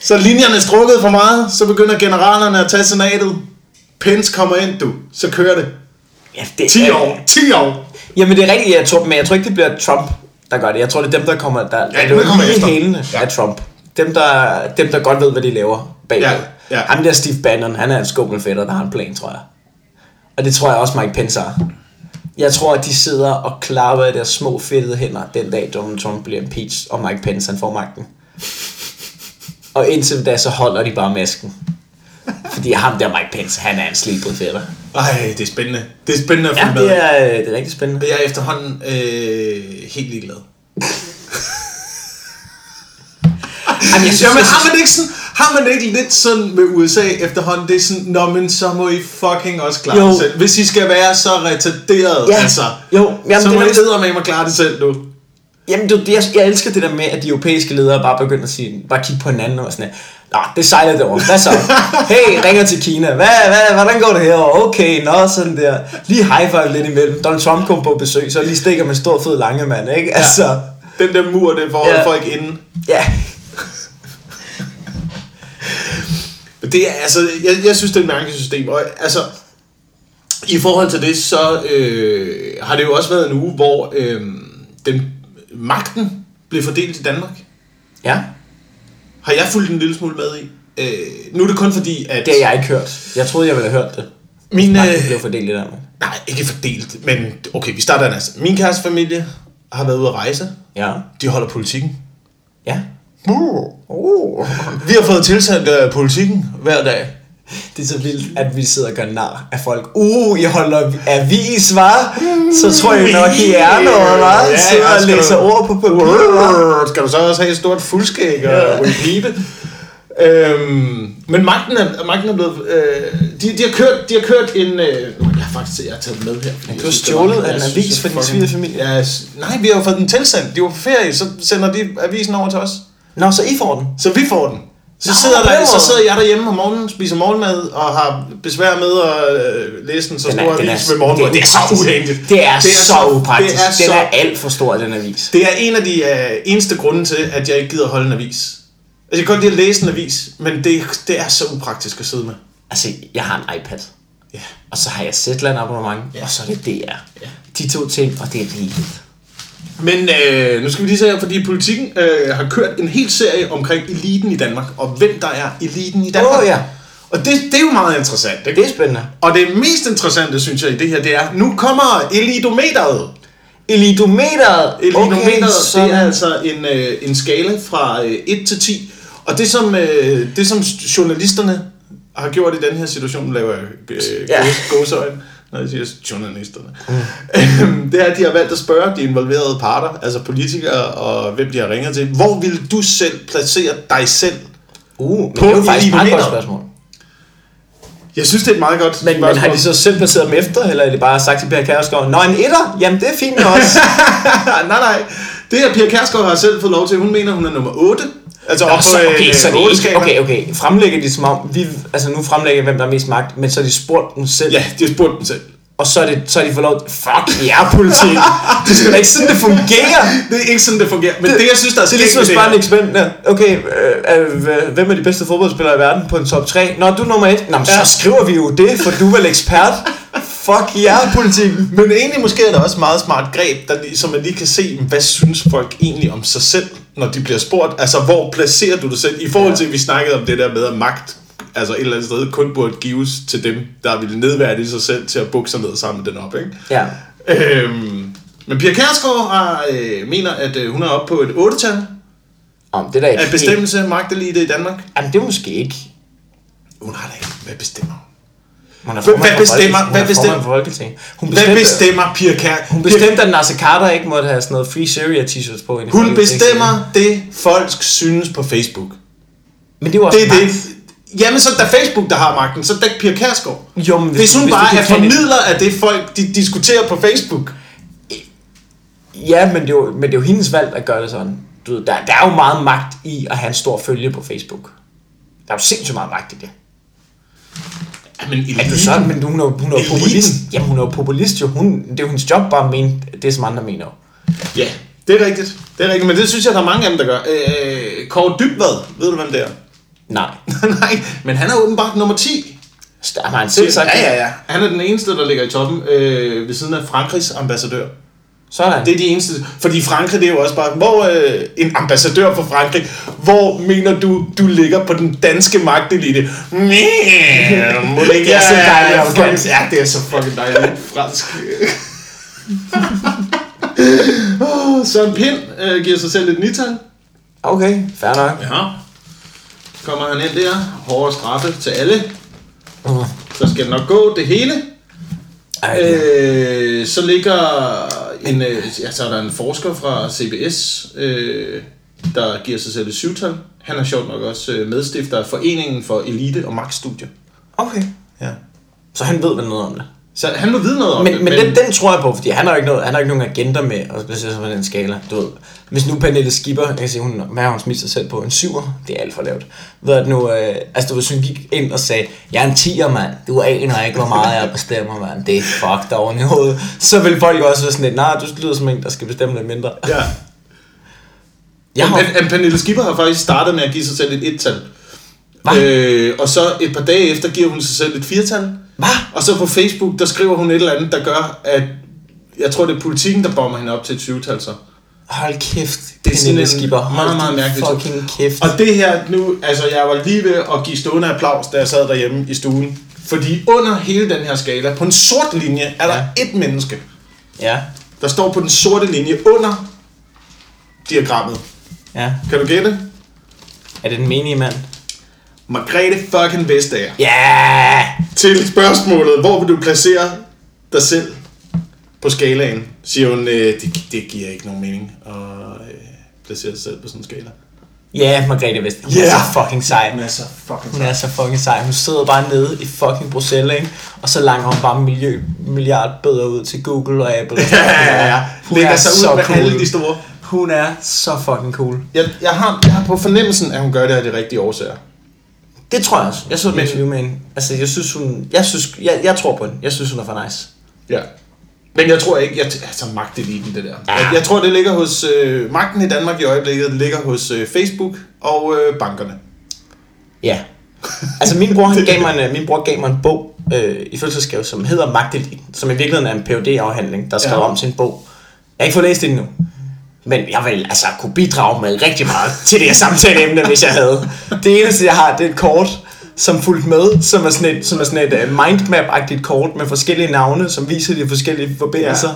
Så linjerne er strukket for meget, så begynder generalerne at tage senatet. Pence kommer ind, du. Så kører det. Ja det, 10 år. 10 år. Jamen det er rigtigt, jeg tror, men jeg tror ikke, det bliver Trump, der gør det. Jeg tror, det er dem, der kommer, der, der dem, der kommer efter. hælene Ja. af Trump. Dem der, dem, der godt ved, hvad de laver bagved. Ja, ja. Ham der Steve Bannon, han er en skummelfætter, der har en plan, tror jeg. Og det tror jeg også Mike Pence har. Jeg tror, at de sidder og klapper af deres små fedtede hænder den dag, Donald Trump bliver impeached, og Mike Pence han får magten. Og indtil da, så holder de bare masken. Fordi ham der Mike Pence, han er en slibret fætter. Ej, det er spændende. Det er spændende at Ja, følge med. det er, det er rigtig spændende. Og jeg er efterhånden øh, helt ligeglad. Jamen, jeg synes, Jamen har man ikke sådan, har man ikke lidt sådan med USA efterhånden, det er sådan, nå men så må I fucking også klare Jo. det selv. Hvis I skal være så retarderet, Ja. altså, Jo, jamen, så det må er I sidde med mig klare det selv nu. Jamen, du, jeg, jeg elsker det der med, at de europæiske ledere bare begynder at sige, bare kigge på hinanden og sådan her. Nå, det sejler det over. Hvad så? Hey, ringer til Kina. Hvad, hvad, hvordan går det herovre? Okay, nå, sådan der. Lige high five lidt imellem. Donald Trump kom på besøg, så lige stikker med stor fed lange mand, ikke? Altså, Den der mur, det får Ja. ja. folk inden. ja. Men Det er, altså, jeg, jeg synes, det er et mærkeligt system. Og altså, i forhold til det, så øh, har det jo også været en uge, hvor øh, den, magten blev fordelt i Danmark. Ja, Har jeg fulgt en lille smule med i? Øh, nu er det kun fordi, at... det har jeg ikke hørt. Jeg troede, jeg ville have hørt det. Min, Nej, øh, det blev fordelt i Danmark. nej, ikke fordelt, men okay, vi starter altså. Min kæreste familie har været ude at rejse. Ja. De holder politikken. Ja. Uh. Vi har fået tilsendt uh, politikken hver dag. Det er så vildt, at vi sidder og gør nar af folk. Uh, I holder avis, var? Så tror jeg nok, I er noget, var? Ja, Sidder og læser du- ord på papir? Skal du så også have et stort fuldskæg og repeat Øhm, men magten er, magten er blevet... Øh, de, de, har kørt, de har kørt en... Øh, jeg har faktisk jeg har taget med her. jeg du har stjålet en avis fra din svigerfamilie? Ja, nej, vi har jo fået den tilsendt. De var på ferie, så sender de avisen over til os. Nå, så I får den? Så vi får den. Så, Nå, sidder, den der, så sidder jeg derhjemme om morgenen, spiser morgenmad og har besvær med at øh, læse den så Den stor er, den avis ved morgenmad. Det er så uheldigt. Det er, så upraktisk. Det er, den så, er alt for stor, den avis. det er en af de uh, eneste grunde til, at jeg ikke gider holde en avis. Altså, jeg kan godt lide at læse en avis, men det, det er så upraktisk at sidde med. Altså, jeg har en iPad. Ja. Og så har jeg Zetland abonnement, Ja. og så er det DR. Ja. De to ting, og det er rigeligt. Men øh, nu skal vi lige se her, fordi politikken øh, har kørt en hel serie omkring eliten i Danmark, og hvem der er eliten i Danmark. Åh, ja. Og det, det er jo meget interessant, ikke? Det er spændende. Og det mest interessante, synes jeg, i det her, det er, nu kommer elidometeret. Elidometeret. Elidometeret, så... det er altså en, øh, en skala fra øh, 1 til 10. Og det som, øh, det som journalisterne har gjort i den her situation, laver jeg øh, Ja. ja. Når jeg siger journalisterne, mm. det er, at de har valgt at spørge de involverede parter, altså politikere og hvem de har ringet til. Hvor vil du selv placere dig selv? Uh, På det er jo faktisk et meget godt spørgsmål. Jeg synes, det er et meget godt Men, men har de så selv placeret dem efter, eller er det bare sagt til Per Kærsgaard, Nå, en etter? Jamen, det er fint os. nej, nej. Det her Pia Kærsgaard har selv fået lov til. Hun mener, hun er nummer 8. Altså Nå, så, okay, en, så øh, det ikke, okay, okay. Fremlægger de som om, vi, altså nu fremlægger hvem der har mest magt, men så har de spurgt dem selv, Ja, de har spurgt dem selv. og så er, det, så er de fået lov Fuck ja, politik. det er sgu da ikke sådan, det fungerer. Det er ikke sådan, det fungerer. Men det, det jeg synes, der er Det er ligesom at spørge en eksperiment. Okay, øh, øh, hvem er de bedste fodboldspillere i verden på en top 3? Nå, du er nummer 1. Nå, men Ja. så skriver vi jo det, for du er vel ekspert. Fuck politikken. det. Men egentlig måske er det også et meget smart greb, der, så man lige kan se, hvad synes folk egentlig om sig selv, når de bliver spurgt. Altså, hvor placerer du dig selv? I forhold til, at vi snakkede om det der med, at magt altså et eller andet sted kun burde gives til dem, der ville nedværdige sig selv til at bukke sig ned samle den op, ikke? Ja. Øhm, men Pia Kærsgaard har, øh, mener, at øh, hun er oppe på et 8-tal Om det der ikke af bestemmelse magtelite i Danmark. Jamen, det er måske ikke. Hun har da ikke. Hvad bestemmer hun? Hun er Hvad- hvad for bestemmer- hvad er bestemmer- for Folketinget. Hun Hvad bestemte, bestemmer Pia Kærsgaard? hun bestemte, at Nasser Carter ikke måtte have sådan noget Free Syria t-shirts på. Hun bestemmer det, folk synes på Facebook. Men det jo også Det er det. magt. Jamen, så er det Facebook, der har magten, så er det ikke Pia Kærsgaard. Jo, men Hvis hun hvis bare er formidler af det, folk de diskuterer på Facebook. Ja, men det, er jo, men det er jo hendes valg at gøre det sådan. Du ved, der, der er jo meget magt i at have en stor følge på Facebook. Der er jo sindssygt meget magt i det. Jamen, Er du sådan, men hun er, hun er Eliten. populist. Jamen, hun er jo populist jo. Hun, det er jo hendes job bare at mene det, som andre mener. Ja, det er rigtigt. Det er rigtigt, men det synes jeg, der er mange af dem, der gør. Øh, Kåre Dybvad, ved du, hvem det er? Nej. Nej, men han er åbenbart nummer 10. Så Har han selv sagt ja, det? ja, ja. Han er den eneste, der ligger i toppen øh, ved siden af Frankrigs ambassadør. Sådan. Det er de eneste, fordi Frankrig det er jo også bare, hvor øh, en ambassadør for Frankrig, hvor mener du, du ligger på den danske magtelite? Må det ikke er så dejligt ja, arrogant. Ja, det er så fucking dejligt fransk. oh, Søren Pind øh, giver sig selv et nital. Okay, fair nok. Ja. Kommer han ind der, hårde straffe til alle, Uh. så skal det nok gå det hele. Ej, Øh, så ligger en, øh, ja, så er der en forsker fra CBS, øh, der giver sig selv et syvtal. Han er sjovt nok også øh, medstifter af Foreningen for Elite og Magtstudier. okay. Ja. Så han ved vel noget om det. Så han må vide noget om Men, det. men den, den tror jeg på, fordi han har jo ikke, noget, han har ikke nogen agenda med at placere sig på den skala. Du ved, hvis nu Pernille Skipper, jeg kan sige, hun, hvad hun smidt sig selv på? En syver? Det er alt for lavt. Ved at nu, øh, altså du ved, hvis hun gik ind og sagde, jeg er en tiger, mand. Du aner ikke, hvor meget jeg bestemmer, mand. Det er fucked oven i hovedet. Så vil folk også være sådan lidt, nej, du lyder som en, der skal bestemme lidt mindre. Ja. Jeg har, Men, men Pernille Skipper har faktisk startet med at give sig selv et et-tal. Øh, og så et par dage efter giver hun sig selv et firtal. Hvad? Og så på Facebook, der skriver hun et eller andet, der gør, at jeg tror, det er politikken, der bomber hende op til et 20-tal så. Hold kæft, Det er sådan en Skipper. Hold meget, meget din mærkelig fucking kæft. Og det her nu, altså jeg var lige ved at give stående applaus, da jeg sad derhjemme i stuen. Fordi under hele den her skala, på en sort linje, er der Ja. et menneske, Ja, der står på den sorte linje under diagrammet. ja. Kan du gætte? Er det den menige mand? Margrethe fucking Vestager. Ja! Til spørgsmålet, hvor vil du placere dig selv på skalaen? Siger hun, øh, det, det giver ikke nogen mening at øh, placere sig selv på sådan en skala. Ja, Margrethe Vest. Hun er Ja. så fucking sej. Hun er så fucking Hun er så fucking sej. Hun sidder bare nede i fucking Bruxelles, ikke? Og så langer hun bare miljø, milliard bøder ud til Google og Apple. Ja, ja, ja. Hun Lægger er sig ud så med cool. alle de store. Hun er så fucking cool. Jeg, jeg, har, jeg har på fornemmelsen, at hun gør det af de rigtige årsager. Det tror jeg også. Jeg så et Men- hende. Altså, jeg synes, hun... Jeg, synes, jeg, jeg tror på hende. Jeg synes, hun er for nice. Ja. Men jeg tror ikke, jeg, altså magteliten det der. Ja. Jeg, jeg tror, det ligger hos, øh, magten i Danmark i øjeblikket, det ligger hos øh, Facebook og øh, bankerne. Ja. Altså, min bror, han gav mig en, min bror gav mig en bog øh, i fødselsdagsgave, som hedder Magteliten, som i virkeligheden er en phd afhandling der er skrevet ja. om til en bog. Jeg har ikke fået læst det endnu. Men jeg vil altså kunne bidrage med rigtig meget til det her samtaleemne, hvis jeg havde. Det eneste, jeg har, det er et kort, som fulgt med, som er sådan et, som er sådan et uh, mindmap-agtigt kort med forskellige navne, som viser de forskellige forbindelser. Ja.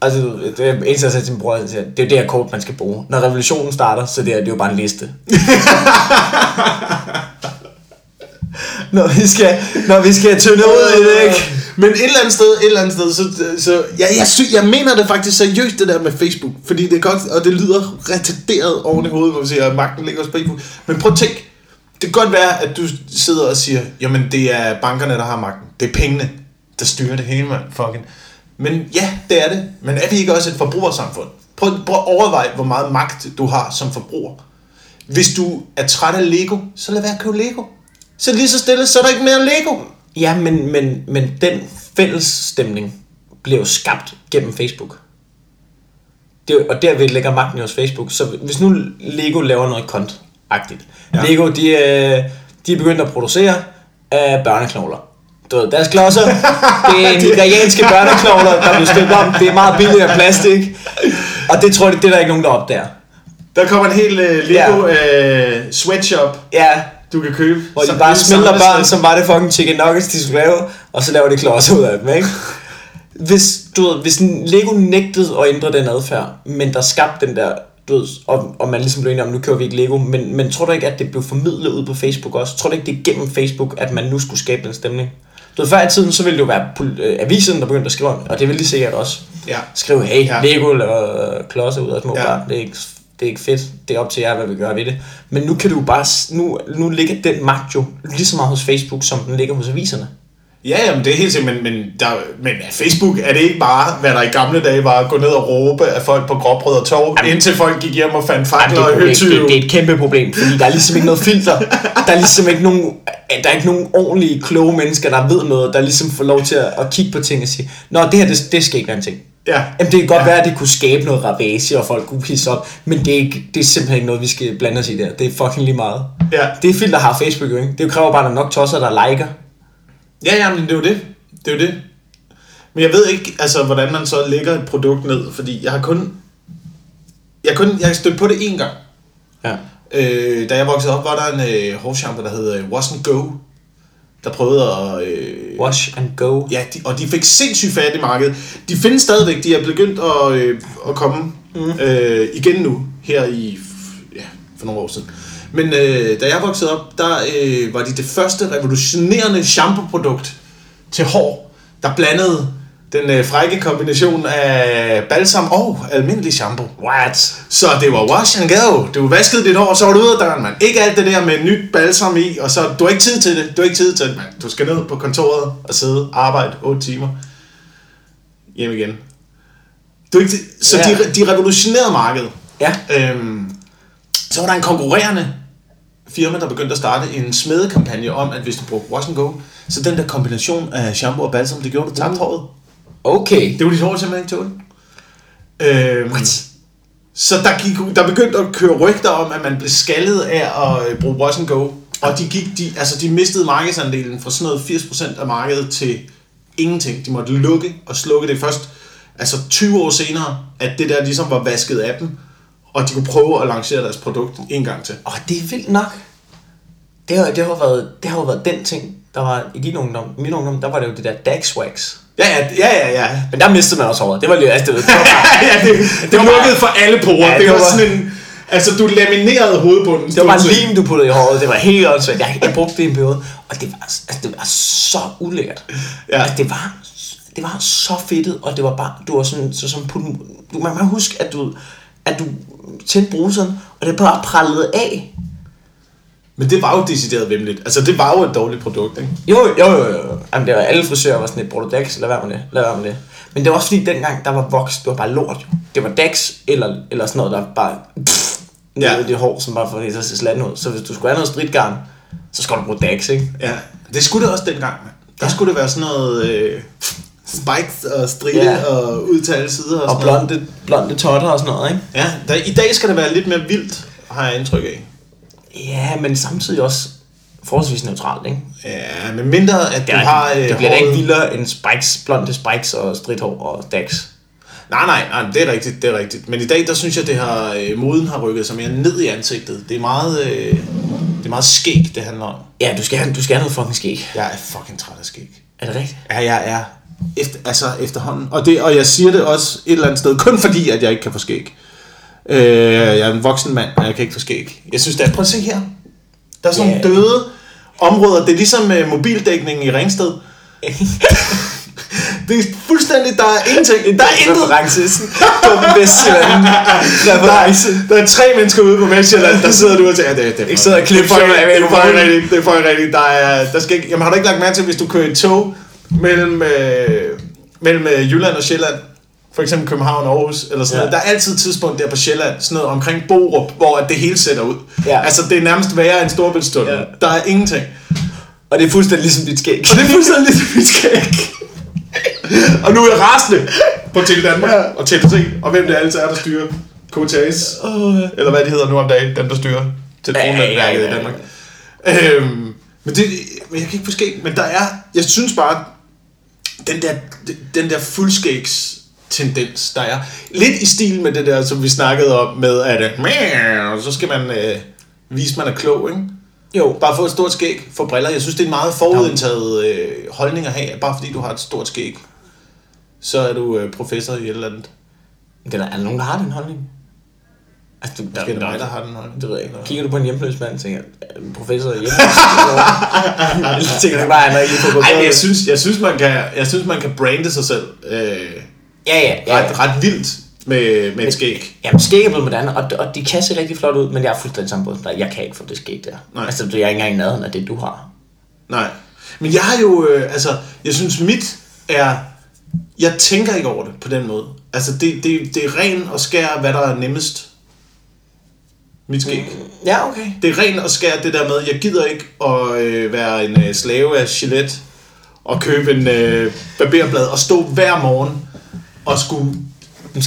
Og det, er eneste, jeg sagde til min bror, siger, det er jo det her kort, man skal bruge. Når revolutionen starter, så det er, det er jo bare en liste. når vi skal, når vi skal tynde ud i det, ikke? Øh, men et eller andet sted, et eller andet sted, så, så ja, jeg, sy, jeg mener det faktisk seriøst, det der med Facebook. Fordi det er godt, og det lyder retarderet oven i hovedet, hvor vi siger, at magten ligger hos Facebook. Men prøv at tænk, det kan godt være, at du sidder og siger, jamen det er bankerne, der har magten. Det er pengene, der styrer det hele, mand. Fucking. Men ja, det er det. Men er vi ikke også et forbrugersamfund? Prøv, prøv at overveje, hvor meget magt du har som forbruger. Hvis du er træt af Lego, så lad være at købe Lego. Så lige så stille, så er der ikke mere Lego. Ja, men, men, men den fælles stemning jo skabt gennem Facebook. Det, og derved ligger magten hos Facebook. Så hvis nu Lego laver noget kont-agtigt. Ja. Ja. Lego, de, er- de er begyndt at producere af børneknogler. Du ved, deres klodser, det er nigerianske børneknogler, der bliver støbt om. Det er meget billigere plastik. Og det tror jeg, det er der ikke nogen, der opdager. Der kommer en hel uh, Lego uh, sweatshop, Ja, du kan købe. hvor de bare smelter børn, som var det fucking chicken nuggets, de skulle lave, og så laver de klodser ud af dem, ikke? Hvis, du ved, hvis Lego nægtede at ændre den adfærd, men der skabte den der, du ved, og, og man ligesom blev enig om, nu kører vi ikke Lego, men, men tror du ikke, at det blev formidlet ud på Facebook også? Tror du ikke, det er gennem Facebook, at man nu skulle skabe den stemning? Du ved, før i tiden, så ville det jo være øh, avisen, der begyndte at skrive om det, og det vil de sikkert også. Ja. Skrive, hey, Ja. Lego øh, klodser ud af små ja. børn, det er ikke det er ikke fedt. Det er op til jer, hvad vi gør ved det. Men nu kan du bare... Nu, nu ligger den magt jo lige så meget hos Facebook, som den ligger hos aviserne. Ja, jamen det er helt sikkert, men, men, der, men Facebook er det ikke bare, hvad der i gamle dage var at gå ned og råbe af folk på gråbrød og tog, Jamen- indtil folk gik hjem og fandt fakler er og det, det, er et kæmpe problem, fordi der er ligesom ikke noget filter. Der er ligesom ikke nogen, der er ikke nogen ordentlige, kloge mennesker, der ved noget, der ligesom får lov til at, at kigge på ting og sige, Nå, det her, det, det skal ikke være en ting. Ja. Jamen, det kan godt Ja. være, at det kunne skabe noget ravage, og folk kunne pisse op, men det er, ikke, det er simpelthen ikke noget, vi skal blande os i der. Det er fucking lige meget. Ja. Det filter har Facebook jo ikke. Det kræver bare, at der er nok tosser, der liker. Ja, ja, men det er jo det. Det er jo det. Men jeg ved ikke, altså, hvordan man så lægger et produkt ned, fordi jeg har kun... Jeg har, kun, jeg har stødt på det én gang. Ja. Øh, da jeg voksede op, var der en øh, der hed øh, Wash and Go, der prøvede at... Øh, Wash and go. Ja, de, og de fik sindssygt fat i markedet. De findes stadigvæk, de er begyndt at, øh, at komme mm. øh, igen nu, her i, ja, for nogle år siden. Men øh, da jeg voksede op, der øh, var de det første revolutionerende shampoo-produkt til hår, der blandede den øh, frække kombination af balsam og almindelig shampoo. What? Så det var wash and go. Du vaskede dit hår, så var du ude af døren, mand. Ikke alt det der med nyt balsam i, og så du har ikke tid til det. Du har ikke tid til det, mand. Du skal ned på kontoret og sidde arbejde 8 timer. Hjem igen. Du ikke. Så Ja. de, de revolutionerede markedet. Ja. Øhm, så var der en konkurrerende firma, der begyndte at starte en smedekampagne om, at hvis du brugte wash and go, så den der kombination af shampoo og balsam, det gjorde, du tabte håret. Okay. Det var dit hår simpelthen ikke tåle. Øhm, What? så der, gik, der begyndte at køre rygter om, at man blev skaldet af at øh, bruge and go. Og de, gik, de, altså de mistede markedsandelen fra sådan noget 80% af markedet til ingenting. De måtte lukke og slukke det først. Altså 20 år senere, at det der ligesom var vasket af dem, og de kunne prøve at lancere deres produkt en gang til. Åh, oh, det er vildt nok. Det har, det, har været, det har jo været den ting, der var i din ungdom. Min ungdom, der var det jo det der Dax Wax. Ja, ja, ja, ja. ja. Men der mistede man også håret. Det var lige, altså, det, var, ja det, det, var lukkede for alle porer. Ja, det, det var, var- sådan en... Altså, du laminerede hovedbunden. det var bare lim, du puttede i håret. Det var helt åndssvagt. Jeg, jeg brugte det i en periode. Og det var, altså, det var så ulækkert. Ja. Altså, det var, det var så fedtet, og det var bare, du var sådan, så som putte, du, man kan huske, at du, at du tændte bruseren, og det bare prallede af. Men det var jo decideret vemmeligt. Altså, det var jo et dårligt produkt, ikke? Jo, jo, jo, jo. Jamen, det var alle frisører var sådan et, bruger du Dax? Lad være med det, lad være med det. Men det var også fordi dengang, der var voks, det var bare lort jo. Det var Dax, eller, eller sådan noget, der bare pff, Ja. det hår, som bare får det til at se slat ud. Så hvis du skulle have noget stridgarn, så skal du bruge Dax, ikke? Ja. Det skulle det også dengang. Der skulle det være sådan noget... Øh, spikes og stride Ja. ja. og ud til alle sider og, Og sådan noget. blonde, blonde totter og sådan noget, ikke? Ja, der, i dag skal det være lidt mere vildt, har jeg indtryk af. Ja, men samtidig også forholdsvis neutralt, ikke? Ja, men mindre at du Det, er, har... Øh, det bliver da ikke vildere end spikes, blonde spikes og stridthår og Dax. Nej, nej, nej, det er rigtigt, det er rigtigt. Men i dag, der synes jeg, det har, øh, moden har rykket sig mere ned i ansigtet. Det er meget, øh, det er meget skæg, det handler om. Ja, du skal, have, du skal have noget fucking skæg. Jeg er fucking træt af skæg. Er det rigtigt? Ja, jeg er efter, altså efterhånden. Og, det, og jeg siger det også et eller andet sted, kun fordi, at jeg ikke kan få skæg. Øh, jeg er en voksen mand, og jeg kan ikke få skæg. Jeg synes, det er, prøv at se her. Der er sådan Ja. nogle døde områder. Det er ligesom øh, mobildækningen i Ringsted. Det er fuldstændig, der er ingenting. Der er intet. Reference. Sådan Dum Vestjylland. Reference. Der er tre mennesker ude på Vestjylland, der sidder du og tænker, det, det, Ikke sidder og klipper det, er er en rigtigt, det er for rigtigt. Der er, der skal ikke, jamen har du ikke lagt mærke til, hvis du kører i tog mellem, øh, mellem øh, Jylland og Sjælland, for eksempel København og Aarhus, eller sådan Ja. noget. Der er altid et tidspunkt der på Sjælland, sådan noget omkring Borup, hvor at det hele sætter ud. Ja. Altså, det er nærmest værre end Storbæltstunnel. Ja. Der er ingenting. Og det er fuldstændig ligesom dit skæg. Og det er fuldstændig ligesom mit skæg. og nu er jeg rasende på Tele Danmark ja. og TDC, og hvem det altid er, der styrer KTS, Åh, ja. eller hvad de hedder nu om dagen, dem der styrer telefonnetværket Ja, ja, ja, ja. i Danmark. Øhm, men, det, men jeg kan ikke forske, men der er, jeg synes bare, den der, den der fuldskægs tendens, der er lidt i stil med det der, som vi snakkede om med, at øh, så skal man øh, vise, man er klog, ikke? Jo. Bare få et stort skæg for briller. Jeg synes, det er en meget forudindtaget øh, holdning at have. Bare fordi du har et stort skæg, så er du øh, professor i et eller andet. Det er er der nogen, der har den holdning? Altså, du, Måske er det mig, der har den holdning. Det ved jeg ikke. Kigger du på en hjemløs mand, tænker jeg, "Er du professor i hjemløs? Tænker du bare, han er ikke på Ej, men jeg synes, jeg synes, man kan, jeg synes, man kan brande sig selv øh, Ja, ja, ja. ret, ret vildt med, med et skæg. Jamen, skæg er blevet moderne, og, og de kan se rigtig flot ud, men jeg er fuldstændig samme båd. Jeg kan ikke få det skæg der. Nej. Altså, jeg er ikke engang i nærheden af det, du har. Nej. Men jeg har jo, øh, altså, jeg synes mit er, jeg tænker ikke over det på den måde. Altså, det, det, det er ren og skær, hvad der er nemmest. Mit skæg. Mm. Ja, okay. Det er ren og skær det der med, jeg gider ikke at øh, være en øh, slave af Gillette og købe en øh, barberblad og stå hver morgen og skulle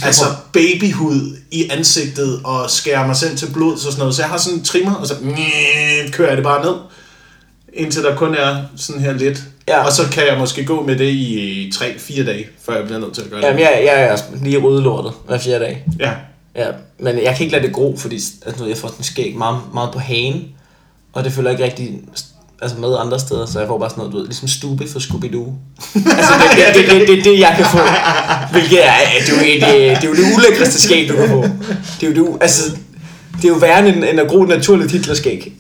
altså babyhud i ansigtet og skære mig selv til blod og sådan noget. Så jeg har sådan en trimmer, og så kører jeg det bare ned, indtil der kun er sådan her lidt. Ja. Og så kan jeg måske gå med det i 3-4 dage, før jeg bliver nødt til at gøre det. Jamen, jeg, jeg er lige rydde lortet hver fjerde dag. Ja. Ja, men jeg kan ikke lade det gro, fordi altså, jeg får sådan skæg meget, meget på hagen, og det følger ikke rigtig altså med andre steder, så jeg får bare sådan noget, du ved, ligesom stube for Scooby-Doo. altså, det, det, det, det, det, det, jeg kan få. Hvilket er, det er, jo, det, det er jo det ulækreste skæg, du kan få. Det er jo, det, altså, det er jo værre end, end at gro naturligt Hitlerskæg.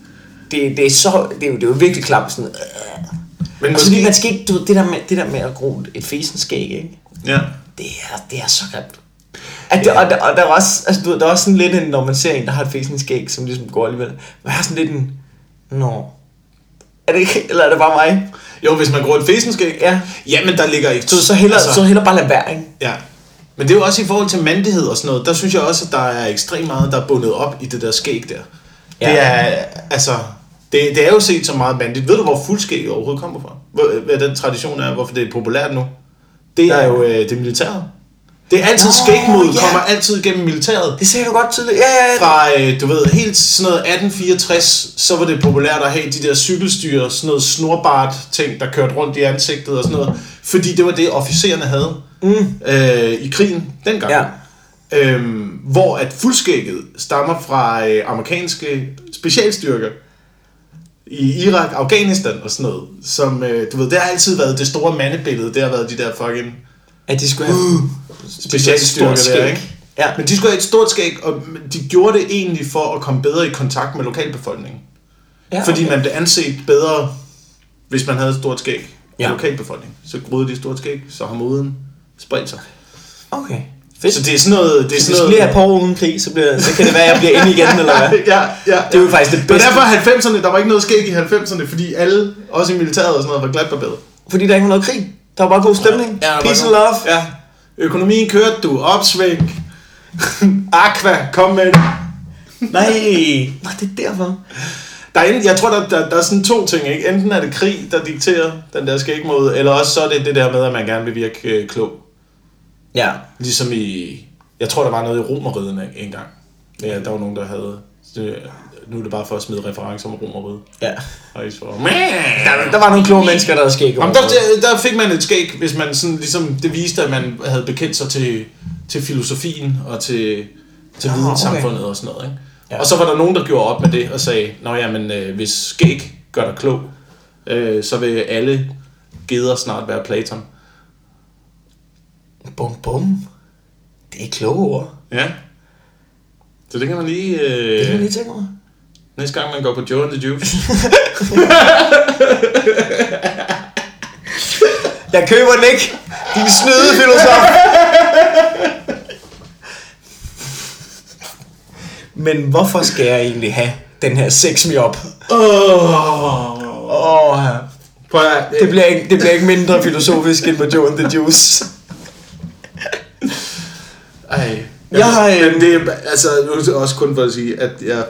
Det, det, er så, det, er jo, det er jo virkelig klamt sådan. Øh. Men måske... man skal ikke, du ved, det der med, det der med at gro et fesen skæg, ikke? Ja. det er, det er så grimt. At det, og, der, og der er også, altså, du ved, der er også sådan lidt en, når man ser en, der har et fæsende skæg, som ligesom går alligevel. Man har sådan lidt en, nå, er det ikke, eller er det bare mig? Jo, hvis man gror et fæsenskæg. Ja. Jamen, der ligger ikke... Så, så, heller, altså, så heller bare lade være, ikke? Ja. Men det er jo også i forhold til mandighed og sådan noget. Der synes jeg også, at der er ekstremt meget, der er bundet op i det der skæg der. Ja. Ja. Det er, altså... Det, det er jo set som meget mandigt. Ved du, hvor fuldskæg overhovedet kommer fra? Hvor, hvad den tradition er, hvorfor det er populært nu? Det er Ja. jo øh, det militære. Det er altid Nå, skægmod, ja. kommer altid gennem militæret. Det sagde du godt tydeligt. Ja, ja. Fra, øh, du ved, helt sådan noget 1864, så var det populært at have de der cykelstyr, sådan noget snorbart ting, der kørte rundt i ansigtet og sådan noget. Fordi det var det, officererne havde Mm. øh, i krigen dengang. Ja. Øhm, hvor at fuldskægget stammer fra øh, amerikanske specialstyrker i Irak, Afghanistan og sådan noget. Som, øh, du ved, det har altid været det store mandebillede. Det har været de der fucking At de skulle have specialstyrker stort der, ikke? Ja. Men de skulle have et stort skæg, og de gjorde det egentlig for at komme bedre i kontakt med lokalbefolkningen. ja, Ja, fordi okay. man blev anset bedre, hvis man havde et stort skæg ja. Lokalbefolkningen. Så groede de et stort skæg, så har moden spredt sig. Okay. Fedt. Så det er sådan noget... Det er Hvis sådan vi noget have et par år uden krig, så, bliver, så kan det være, at jeg bliver inde igen, eller hvad? ja, ja, Det er jo faktisk det Men bedste. derfor 90'erne, der var ikke noget skæg i 90'erne, fordi alle, også i militæret og sådan noget, var glatbarberet. Fordi der ikke var noget krig. Der var bare god stemning. Ja, var Peace and love. Ja. Økonomien kørte du, opsving. Aqua, kom med det. Nej, nej, det er derfor. Der er, enten- jeg tror, der, der, der er sådan to ting, ikke? Enten er det krig, der dikterer den der skægmåde, eller også så er det det der med, at man gerne vil virke øh, klog. Ja. Ligesom i... Jeg tror, der var noget i romeriet en, en gang. Ja, der var nogen, der havde... Det, nu er det bare for at smide referencer om romeriet. Ja. Og I så... Der, der var nogle kloge mennesker, der havde skæg. Jamen, der, der, fik man et skæg, hvis man sådan, ligesom, det viste, at man havde bekendt sig til, til filosofien og til, til Nå, videnssamfundet og sådan noget. Ikke? Ja. Ja. Og så var der nogen, der gjorde op med det og sagde, Nå jamen, øh, hvis skæg gør dig klog, øh, så vil alle geder snart være Platon. Bum, bum. Det er kloge ord. Ja. Så det kan man lige... Øh, Det kan jeg lige tænke mig. Næste gang man går på Joe and the Juice. Jeg køber den ikke. Din snyde filosof. Men hvorfor skal jeg egentlig have den her sex me up? Åh. Åh, Prøv at, det bliver ikke, det bliver ikke mindre filosofisk end på Joe and the Juice. Ej. Jeg har, men det er, altså, nu er det også kun for at sige, at jeg,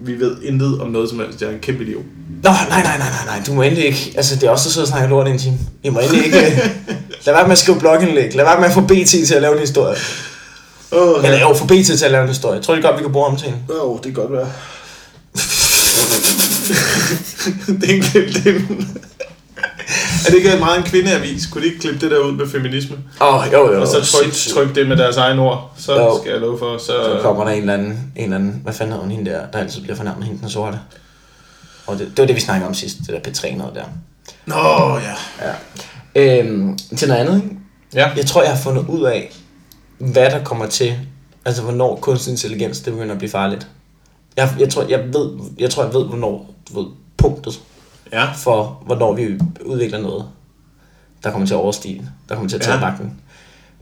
vi ved intet om noget som helst. Jeg er en kæmpe idiot. Nå, nej, nej, nej, nej, nej, du må endelig ikke, altså det er også så at snakke lort i en time. I må endelig ikke, lad være med at skrive blogindlæg, lad være med at få BT til at lave en historie. Åh, Eller jo, få BT til at lave en historie. Jeg tror det godt, vi kan bruge om til en. Åh, det kan godt være. det er en det er det ikke meget en kvindeavis? Kunne de ikke klippe det der ud med feminisme? Åh, oh, jo, jo. Og så tryk, tryk det med deres egen ord. Så Jo. skal jeg love for. Så, Så kommer der en eller anden, en eller anden hvad fanden hedder hun hende der, der altid bliver fornærmet hende den sorte. Og det, det var det, vi snakkede om sidst, det der P3 noget der. Nå, ja. Ja. Øhm, til noget andet, ikke? Ja. Jeg tror, jeg har fundet ud af, hvad der kommer til, altså hvornår kunstig intelligens, det begynder at blive farligt. Jeg, jeg, tror, jeg, ved, jeg tror, jeg ved, hvornår, du ved, punktet Ja. for, hvornår vi udvikler noget, der kommer til at overstige, der kommer til at tage Ja. magten.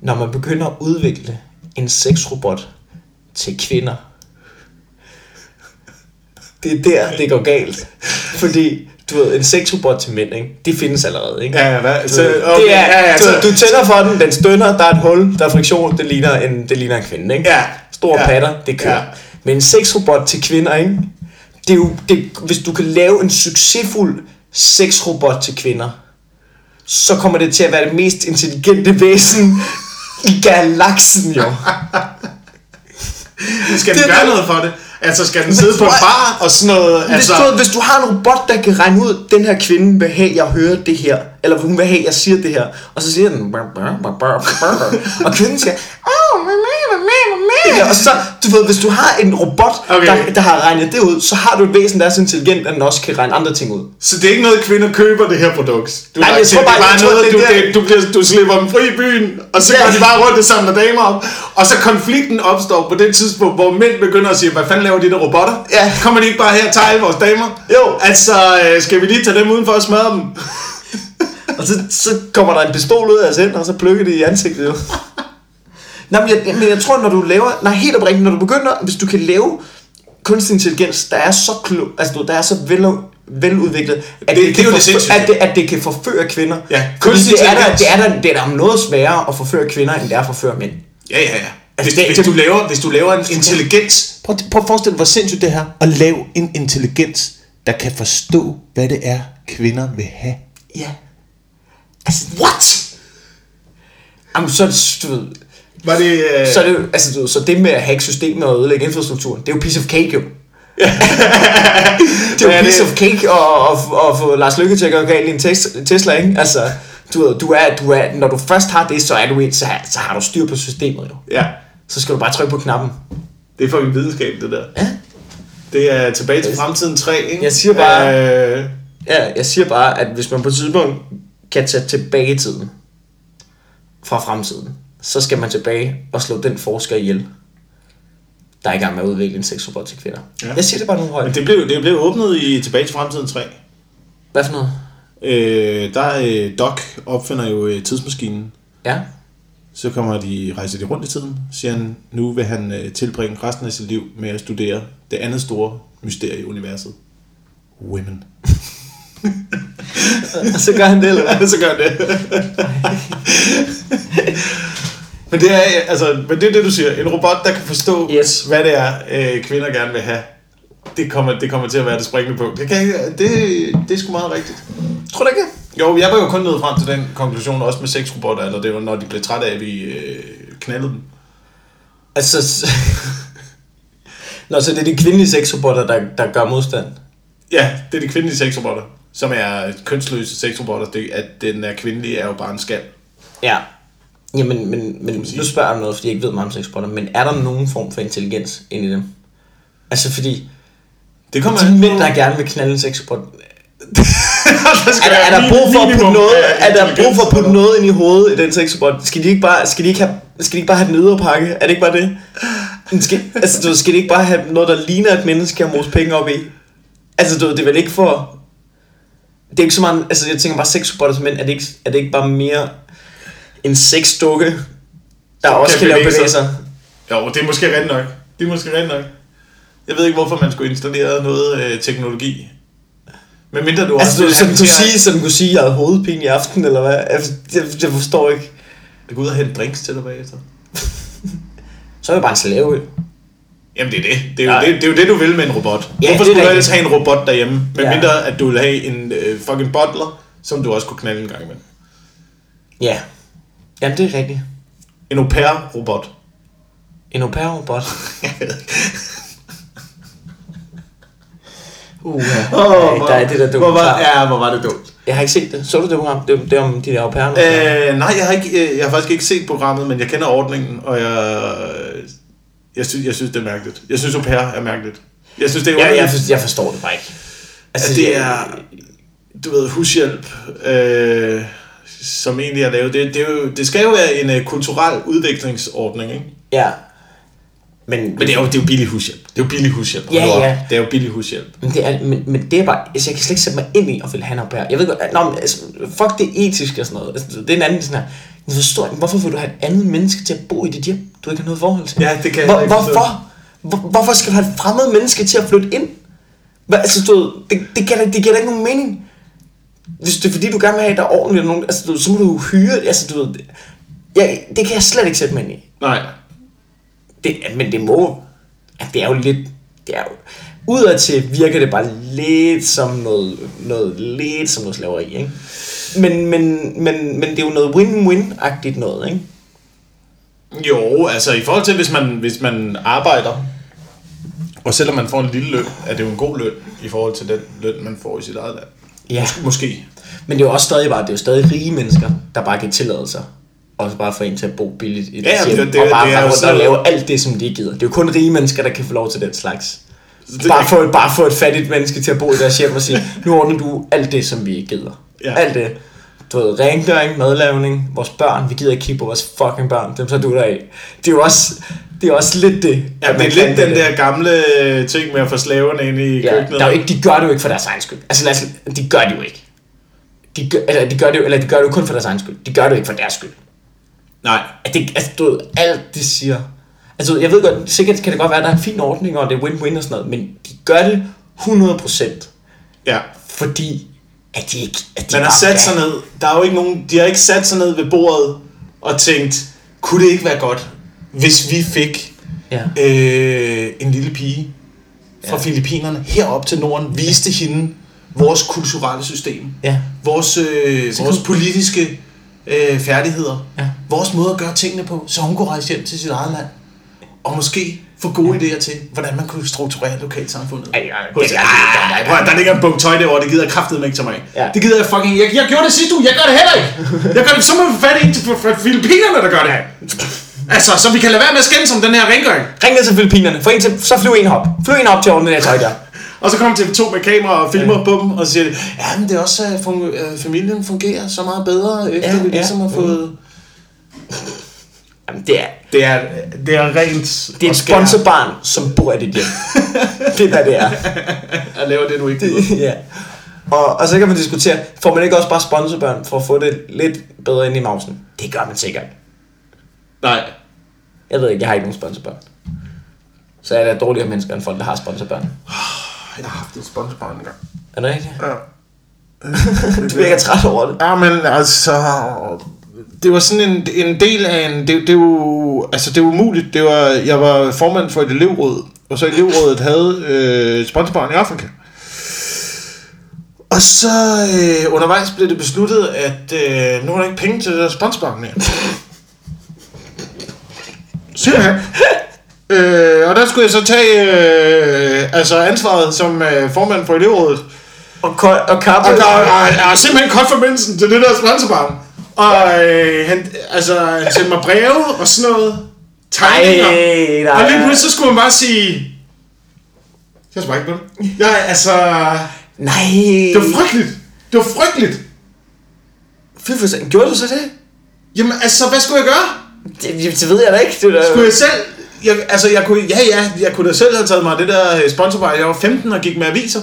Når man begynder at udvikle en sexrobot til kvinder, det er der, det går galt. Fordi, du ved, en sexrobot til mænd, ikke? det findes allerede. Ikke? Ja, ja, hvad? Du, Så, okay, det er, ja, ja, du, så, ved, du tænder for den, den stønner, der er et hul, der er friktion, det ligner en, det ligner en kvinde. Ikke? Ja. Store Ja. patter, det kører. Ja. Men en sexrobot til kvinder, ikke? Det er jo, det, hvis du kan lave en succesfuld sexrobot til kvinder, så kommer det til at være det mest intelligente væsen i galaksen, jo. skal den det- gøre noget for det? Altså, skal den sidde på en bar og sådan noget? Hvis, Altså, du, hvis du har en robot, der kan regne ud, den her kvinde vil have, jeg hører det her, eller hun vil have, jeg siger det her, og så siger den, og kvinden siger, "Åh, mama, mama." og så, du ved, hvis du har en robot, Okay. der, der har regnet det ud, så har du et væsen, der er så intelligent, at den også kan regne andre ting ud. så det er ikke noget, kvinder køber det her produkt? Du, Nej, jeg tror bare- det er tror, noget, det du, det, du, bliver, du slipper dem fri i byen, og så går de bare rundt og samler damer op. Og så konflikten opstår på det tidspunkt, hvor mænd begynder at sige, hvad fanden laver de der robotter? Ja. Kommer de ikke bare her og tager alle vores damer? Jo. Altså, øh, skal vi lige tage dem udenfor og smadre dem? Og så, så kommer der en pistol ud af hans hænder, og så plukker det i ansigtet. Jo. Nå, men jeg, men jeg tror, når du laver... Nej, helt oprigtigt, når du begynder... Hvis du kan lave kunstig intelligens, der er så klog, altså der er så vel, veludviklet, at Det- det, det kan jo det at, det, at det kan forføre kvinder. Ja, kunstig det er, der, det, er der, det er der noget sværere at forføre kvinder, end det er at forføre mænd. Ja, ja, ja. Hvis, Altså, det- hvis, det- du laver, hvis du laver en intelligens, Prøv, prøv at forestille dig, hvor sindssygt det her at lave en intelligens, der kan forstå, hvad det er, kvinder vil have. Ja. Altså, what? Jamen, så, er det, var det... Øh, så, det, altså, du så det med at hacke systemet og ødelægge infrastrukturen, det er jo piece of cake, jo. det er jo Ja, piece det- of cake at, at, at få Lars Lykke til at gøre galt i en Tes- Tesla, ikke? Altså, du, du er, du er, når du først har det, så, er du, så, har- så har du styr på systemet, jo. ja, Så skal du bare trykke på knappen. det er fucking videnskab, det der. Ja. Det er tilbage til fremtiden 3, ikke? Jeg siger bare- Øh, Ja, jeg siger bare, at hvis man på et tidspunkt kan tage tilbage i tiden fra fremtiden, så skal man tilbage og slå den forsker ihjel, der er i gang med at udvikle en sexrobot til kvinder. Ja. Jeg siger det bare nu højt. men det blev, det blev åbnet i Tilbage til fremtiden 3. Hvad for noget? Øh, der øh, Doc opfinder jo øh, tidsmaskinen. Ja. Så kommer de, rejser de rundt i tiden, siger han, nu vil han øh, tilbringe resten af sit liv med at studere det andet store mysterie i universet. Women. Så gør han det, eller hvad? så gør han det. men det er altså, men det er det du siger. En robot der kan forstå, Yes. hvad det er øh, kvinder gerne vil have. Det kommer, det kommer til at være det springende punkt. Det, kan, det, det er sgu meget rigtigt. Tror du ikke? Jo, jeg var jo kun nået frem til den konklusion, også med sexrobotter, eller det var, når de blev trætte af, at vi øh, knaldede dem. Altså... Nå, så det er de kvindelige sexrobotter, der, der gør modstand. Ja, det er de kvindelige sexrobotter, som er kønsløse sexrobotter. Det, at den er kvindelig, er jo bare en skal. Ja. Jamen, men, men nu spørger jeg om noget, fordi jeg ikke ved meget om sexrobotter, men er der nogen form for intelligens ind i dem? Altså, fordi Det kommer de mænd, der gerne vil knalde en sexrobot, er, der, er der brug for at putte noget, er der brug for at putte noget ind i hovedet i den sexrobot? Skal de ikke bare, skal de ikke have, skal de ikke bare have den ydre pakke? Er det ikke bare det? Skal, altså, du skal det ikke bare have noget, der ligner et menneske at mose penge op i? Altså, du det er vel ikke for... Det er ikke så meget... Altså, jeg tænker bare sexrobotter, men er det ikke, er det ikke bare mere en sexdukke, der også kan kan lave bevæge sig. bevægelser? Jo, det er måske rigtigt nok. Det er måske rigtigt nok. Jeg ved ikke, hvorfor man skulle installere noget øh, teknologi. Men mindre du Altså, også du, så, at- sige, så den kunne sige, at jeg havde hovedpine i aften, eller hvad? Altså, Jeg, jeg forstår ikke. Jeg går ud og hente drinks til dig bagefter. Så er jeg bare en slave. jo. Jamen det er det. Det er, jo, det, det er jo det, du vil med en robot. Ja, Hvorfor det skulle du ellers have en robot derhjemme? Med Ja. mindre, at du vil have en øh, fucking butler, som du også kunne knalde en gang med. Ja. Jamen, det er rigtigt. En au pair robot. En au pair robot. Uh, ja. Åh, der er det der hvor var, dokumentar. ja, hvor var det dumt. Jeg har ikke set det. Så du det program? Det, det er om de der au pairer. Øh, nej, jeg har, ikke, øh, jeg har faktisk ikke set programmet, men jeg kender ordningen, og jeg, jeg, synes, jeg synes, det er mærkeligt. Jeg synes, au pair er mærkeligt. Jeg synes, det er jeg, jeg, underligt, for, jeg forstår det bare ikke. at det er, du ved, hushjælp, øh, som egentlig er lavet. Det, det, er jo, det skal jo være en øh, kulturel udviklingsordning, ikke? Ja. Men, Men det er jo, det er jo billig hushjælp. Det er jo billig hushjælp. Ja, op. ja. Det er jo billig hushjælp. Men det er, men, men det er bare, altså jeg kan slet ikke sætte mig ind i at ville have en au. Jeg ved godt, nå, men, altså, fuck det etiske og sådan noget. Altså, det er en anden sådan her. Jeg forstår ikke, hvorfor vil du have et andet menneske til at bo i dit hjem, du ikke har noget forhold til? Ja, det kan jeg Hvor, ikke hvorfor? Hvor, hvorfor skal du have et fremmed menneske til at flytte ind? Hvad, altså, du, det, det, giver, det giver da ikke nogen mening. Hvis det er fordi, du gerne vil have, at der er ordentligt, og nogen, altså, du, så må du hyre, altså, du ved, ja, det kan jeg slet ikke sætte mig ind i. Nej. Det, men det må... at Det er jo lidt... Det er jo, udadtil virker det bare lidt som noget, noget, lidt som noget slaveri, ikke? Men, men, men, men det er jo noget win-win-agtigt noget, ikke? Jo, altså i forhold til, hvis man, hvis man arbejder, og selvom man får en lille løn, er det jo en god løn i forhold til den løn, man får i sit eget land. Ja. Måske. Men det er jo også stadig bare, det er jo stadig rige mennesker, der bare kan tillade sig. Og bare få en til at bo billigt i deres ja, hjem, det- det- og bare det er jo rundt så- og lave alt det, som de gider. Det er jo kun rige mennesker, der kan få lov til den slags. det- Bare få, bare få et fattigt menneske til at bo i deres hjem og sige, nu ordner du alt det, som vi gider. Ja. Alt det. Du ved, rengøring, madlavning, vores børn, vi gider ikke kigge på vores fucking børn, dem så du der af. Det er jo også, det er også lidt det. Ja, det er lidt det den der gamle ting med at få slaverne ind i Ja, køkkenet. der er jo ikke, de gør det jo ikke for deres egen skyld. Altså lad os, de gør det jo ikke. De gør, eller, de gør det jo, eller de gør det jo kun for deres egen skyld. De gør det jo ikke for deres skyld. Nej. At det, altså, du ved, alt de siger. Altså, jeg ved godt, sikkert kan det godt være, at der er en fin ordning, og det er win-win og sådan noget, men de gør det 100%, Ja. fordi at de ikke... At de Man har sat sig ned. Der er jo ikke nogen, de har ikke sat sig ned ved bordet og tænkt, kunne det ikke være godt, hvis vi fik Ja. øh, en lille pige fra Ja. Filippinerne herop til Norden, viste hende vores kulturelle system, Ja. vores, øh, Så vores politiske øh, færdigheder, Ja. vores måde at gøre tingene på, så hun kunne rejse hjem til sit eget land. Og måske få gode ja. idéer til, hvordan man kunne strukturere lokalsamfundet. Ja, ja, Hos- det- ja, det- der, der, ligger en bunke tøj derovre, det gider jeg kraftedeme ikke til mig. Ja. Det gider jeg fucking... Jeg, jeg gjorde det sidste uge, jeg gør det heller ikke. Jeg gør det, så må vi få fat i en til fra- Filippinerne, der gør det. Altså, så vi kan lade være med at skændes om den her rengøring. Ring ned til Filippinerne, få en til, så flyv en op. Flyv en op til at ordne det der tøj der. Og så kommer TV2 med kamera og filmer ja. på dem, og siger, ja, men det er også, at fun- øh, familien fungerer så meget bedre, efter Ja, vi ja. ligesom har fået... Jamen, det er, Det er, det er rent... det er et sponsorbarn, som bor i dit hjem. det er, hvad det er. At lave det, du ikke gider. ja. Og, og så kan man diskutere, får man ikke også bare sponsorbørn for at få det lidt bedre ind i mausen? Det gør man sikkert. Nej. Jeg ved ikke, jeg har ikke nogen sponsorbørn. Så er der dårligere mennesker end folk, der har sponsorbørn. Jeg har haft et sponsorbarn engang. Er det rigtigt? Ja. Du virker træt over det. Ja, men altså... Det var sådan en, en del af en... Det, det, er jo, altså, det er umuligt. Det var, jeg var formand for et elevråd, og så elevrådet havde øh, et sponsorbarn i Afrika. Og så øh, undervejs blev det besluttet, at øh, nu er der ikke penge til det der sponsorbarn mere. Simpelthen. øh, og der skulle jeg så tage øh, altså ansvaret som øh, formand for elevrådet. Og, ko- og kappe. Og der er, er simpelthen kort forbindelsen til det der sponsorbarn. Og øh, han, altså, han sendte mig breve og sådan noget. Tegninger. Ej, nej. og lige pludselig så skulle man bare sige... Jeg bare ikke på det. Jeg, altså... Nej. Det var frygteligt. Det var frygteligt. Fy for. Gjorde du så det? Jamen altså, hvad skulle jeg gøre? Det? Det ved jeg da ikke. Det er da... Skulle jeg selv Jeg, altså, jeg kunne, ja, ja, jeg kunne da selv have taget mig det der øh, sponsorbar. Jeg var 15 og gik med aviser.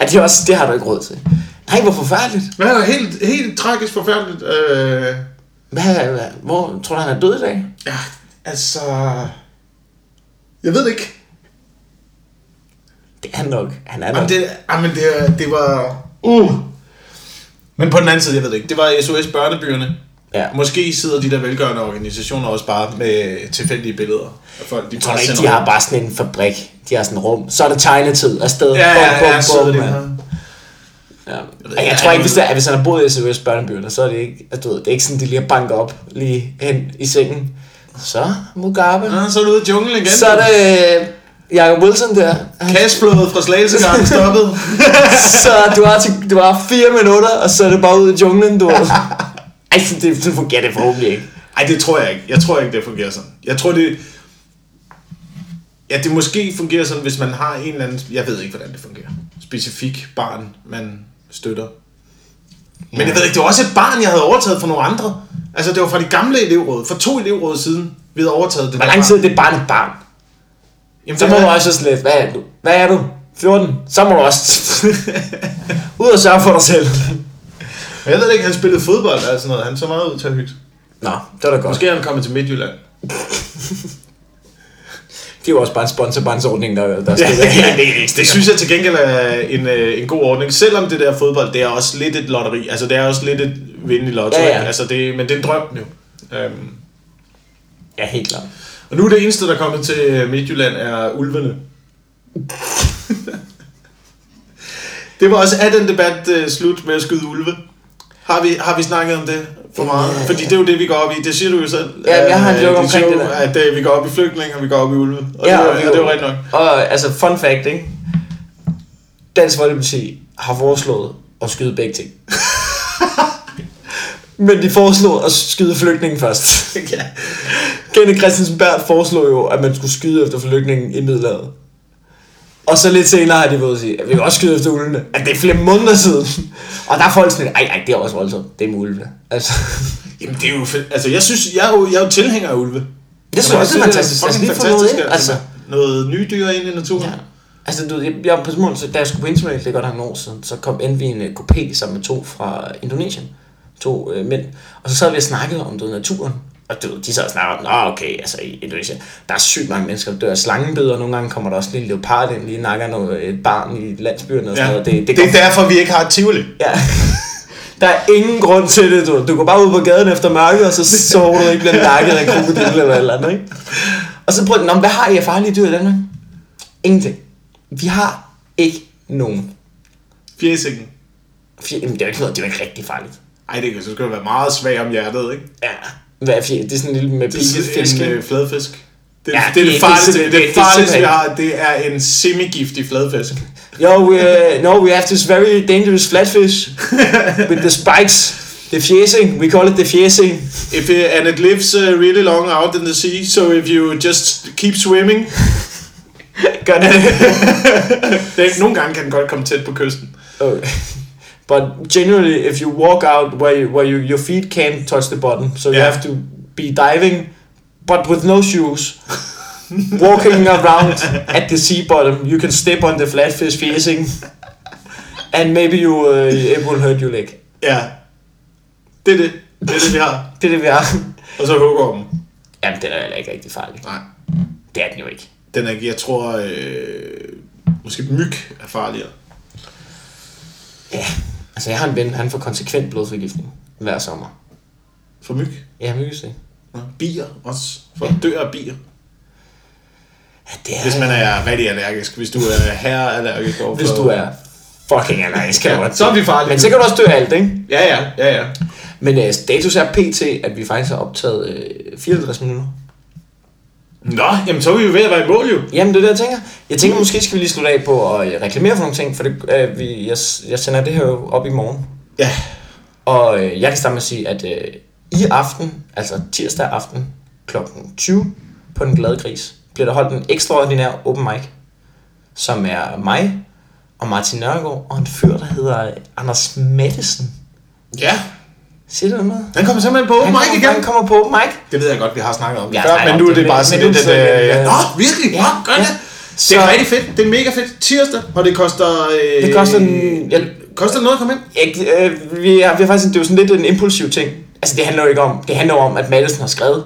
Ja, det, er også, det har du ikke råd til. Nej, hvor forfærdeligt. Det var helt, helt tragisk forfærdeligt. Øh, Hvad, hvad, hvor tror du, han er død i dag? ja, altså... Jeg ved det ikke. Det er han nok. Han er nok. Jamen, det, jamen det, det var... Uh. Men på den anden side, jeg ved det ikke. Det var SOS Børnebyerne. Ja. Måske sidder de der velgørende organisationer også bare med tilfældige billeder af folk. De Jeg tror ikke, de har bare sådan en fabrik. De har sådan en rum. Så er det tegnetid afsted. Ja, ja, Bum, ja, bum, bum, de mand. her. Ja. ved Jeg, tror ikke, hvis, det- det er, hvis han har boet i SOS børnebyerne, så er det ikke, at du ved, det er ikke sådan, de lige banker op lige hen i sengen. Så, Mugabe. Ja, så er du ude i junglen igen. Så er det øh, Jacob Wilson der. Cashflowet fra Slagelsegangen stoppet. så du har, til, du har fire minutter, og så er det bare ud i junglen, du. Ej, så det, så fungerer det forhåbentlig ikke. Nej, det tror jeg ikke. Jeg tror ikke, det fungerer sådan. Jeg tror, det... Ja, det måske fungerer sådan, hvis man har en eller anden... Jeg ved ikke, hvordan det fungerer. Specifik barn, man støtter. Men jeg ved ikke, det var også et barn, jeg havde overtaget fra nogle andre. Altså, det var fra de gamle elevråd. For to elevråd siden, vi havde overtaget det Hvor lang tid er det barn et barn? Jamen, Så det må du også sådan lidt, hvad er du? Hvad er du? 14? Så må du også ud og sørge for dig selv. Men Jeg ved ikke, han spillede fodbold eller sådan noget. Han så meget ud til at hygge. Nå, det var da godt. Måske er han kommet til Midtjylland. Det er jo også bare en sponsorbåndsordning, der, der skal ja, det, det synes jeg til gengæld er en, øh, en god ordning. Selvom det der fodbold, det er også lidt et lotteri. Altså, det er også lidt et vinde i lotto. Ja, Ja, ja. ja. Altså, det, men det er en drøm nu. Øhm, Ja, helt klart. og nu er det eneste, der er kommet til Midtjylland, er ulvene. det var også af den debat uh, slut med at skyde ulve. Har vi, har vi snakket om det for meget? Ja. Fordi det er jo det, vi går op i. Det siger du jo selv. Ja, jeg har en Øh, joke omkring show, det der. At uh, vi går op i flygtninge, og vi går op i ulve. Og Ja, det, og- og det var rigtigt nok. Og altså, fun fact, ikke? Dansk Folkeparti har foreslået at skyde begge ting. Men de foreslog at skyde flygtningen først. ja. Kenneth Christensen Berth foreslog jo, at man skulle skyde efter flygtningen i Middelhavet. Og så lidt senere har de været at sige, at vi vil også skyde efter ulvene. At det er flere måneder siden. Og der er folk sådan lidt, ej, ej, det er også voldsomt. Det er med ulvene. Altså, Jamen, det er jo fedt. Altså, jeg synes, jeg er jo, jeg er jo tilhænger af ulve. det synes jeg også er fantastisk. Det er Altså, noget fantastisk, ind. altså. Altså, Noget nye dyr ind i naturen. Ja. Altså, du, jeg, jeg på Smål, så da jeg skulle på Interrail, det er godt nogle år siden, så kom endte vi en uh, kopé sammen med to fra Indonesien. To uh, mænd. Og så sad vi og snakkede om du, ved, naturen. Og du, de sad og snakkede om, Nå, okay, altså i Indonesien, der er sygt mange mennesker, der dør af slangebid, og nogle gange kommer der også lige en leopard ind, lige nakker noget, et barn i landsbyen og sådan Ja. noget. Det, det, det er derfor, vi ikke har et tivoli. Ja. Der er ingen grund til det, du. Du går bare ud på gaden efter mørke, og så sover du ikke bliver nakket af en krokodil eller et eller andet, ikke? Og så prøv, hvad har I af farlige dyr i Danmark? Ingenting. Vi har ikke nogen. Fjesingen. Fjer, jamen, det er jo ikke noget, det er jo ikke rigtig farligt. Ej, det kan så skal du være meget svag om hjertet, ikke? Ja. Hvad er fjer? Det er sådan en lille med Det er en øh, fladfisk. Det, Ja, ja, det er det- det det farligste, det, det- det, det farligste vi simpelthen- har, det er en semigiftig fladfisk. Yo, we, uh, no, we have this very dangerous flatfish with the spikes. The fjesing, we call it the fjesing. If it, and it lives uh, really long out in the sea, so if you just keep swimming, Gør det. det, nogle gange kan den godt komme tæt på kysten. Okay. But generally, if you walk out where you, where you, your feet can't touch the bottom, so you Yeah. have to be diving, but with no shoes, walking around at the sea bottom, you can step on the flatfish facing, and maybe you uh, it will hurt your leg. Ja, det er det. Det er det, vi har. Det er det, vi har. Og så hugger dem. Jamen, den er heller ikke rigtig farlig. Nej, Det er den jo ikke. den er, jeg tror, øh, måske myg er farligere. Ja. Altså, jeg har en ven, han får konsekvent blodforgiftning hver sommer. For myg. Ja, myggelse. Ja, bier også. Folk dør af bier. Ja, det er, Hvis man er rigtig allergisk. Hvis du er herreallergisk overfor... hvis du er fucking allergisk, kan Ja, så er vi farlige. Men så kan du også dø af alt, ikke? Ja, ja, ja, ja. Men øh, status er pt, at vi faktisk har optaget øh, 54 minutter. Nå, jamen så er vi jo ved at være i mål jo. Jamen, det er det, jeg tænker. Jeg tænker, måske skal vi lige slutte af på at øh, reklamere for nogle ting, for det, øh, vi, jeg, jeg sender det her jo op i morgen. Ja. Og øh, jeg kan starte med at sige, at øh, i aften, altså tirsdag aften kl. 20 på Den Glade Gris, bliver der holdt en ekstraordinær open mic, som er mig og Martin Nørgaard og en fyr, der hedder Anders Mattesen. Ja. Siger du noget? Han kommer simpelthen på open mic kommer, han igen. kommer på open mic. Det ved jeg godt, vi har snakket om Ja, det før, men nu er det, bare sådan lidt, øh, Nå, virkelig? Ja, gør ja. det. Det er Så- rigtig fedt. Det er mega fedt. Tirsdag, og det koster... Øh, Det koster en- ja. Koster det noget at komme ind? Jeg, øh, vi, har, vi har faktisk, det er jo sådan lidt en impulsiv ting. Altså det handler jo ikke om, det handler om, at Madison har skrevet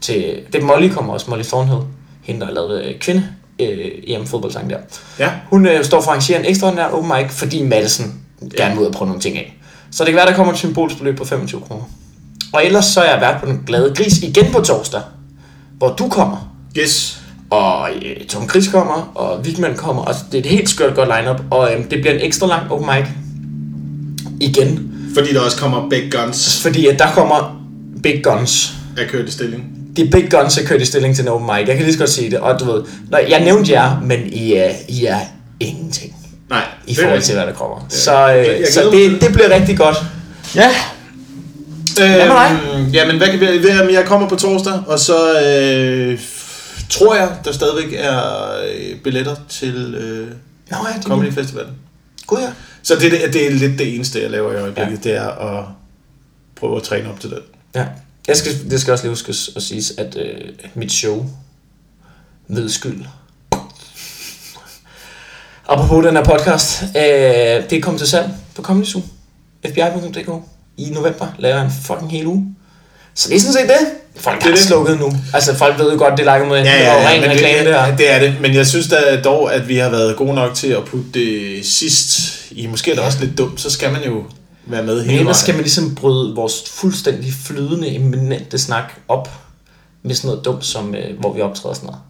til, det Molly kommer også, Molly Thornhill, hende der har lavet øh, kvinde øh, EM fodboldsang der. Ja. Hun øh, står for at arrangere en ekstraordinær open mic, fordi Madison gerne vil ud og prøve nogle ting af. Så det kan være, der kommer et symbolsk beløb på 25 kroner. Og ellers så er jeg vært på den glade gris igen på torsdag, hvor du kommer. Yes. Og øh, Tom Chris kommer, og Vigman kommer, og det er et helt skørt godt lineup og øh, det bliver en ekstra lang open mic. Igen. Fordi der også kommer big guns Fordi at der kommer big guns. af kørt i stilling. De big guns er kørt i stilling til en open mic. Jeg kan lige så godt sige det. Og du ved, når jeg nævnte jer, men I er, I er ingenting. I det forhold til, hvad der kommer. Ja. Så, øh, jeg så det, det bliver rigtig godt. Ja. med dig? Øhm, jamen, hvad kan vi... Jamen, jeg kommer på torsdag, og så øh, tror jeg, der stadigvæk er øh, billetter til øh, Nå ja, det Comedy Festivalen. Gud ja. Så det, det, det er lidt det eneste, jeg laver i øjeblikket, ja. det er at prøve at træne op til den. Ja. Jeg skal, det skal også lige huskes at sige, at øh, mit show, ved skyld, apropos den her podcast, øh, det er kommet til salg på Comedy Zoo, fbi.dk. I november laver en fucking hel uge. Så det er sådan set det. Folk Det er er det. slukket nu. Altså folk ved jo godt, det er lagt mod ja, ja, ja, ren men reklame det, der. det er det. Men jeg synes da dog, at vi har været gode nok til at putte det sidst i. Måske er det Ja. også lidt dumt, så skal man jo være med hele Men ellers vejen. skal man ligesom bryde vores fuldstændig flydende, eminente snak op med sådan noget dumt, som, øh, hvor vi optræder sådan noget.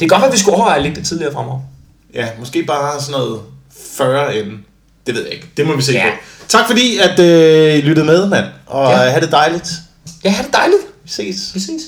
Det kan godt at vi skulle overveje at lægge det tidligere fremover. Ja, måske bare sådan noget 40 inden. Det ved jeg ikke. Det må vi se Ja. på. Tak fordi, at øh, I lyttede med, mand. Og Ja. ja. have det dejligt. Ja, have det dejligt. Vi ses. Vi ses.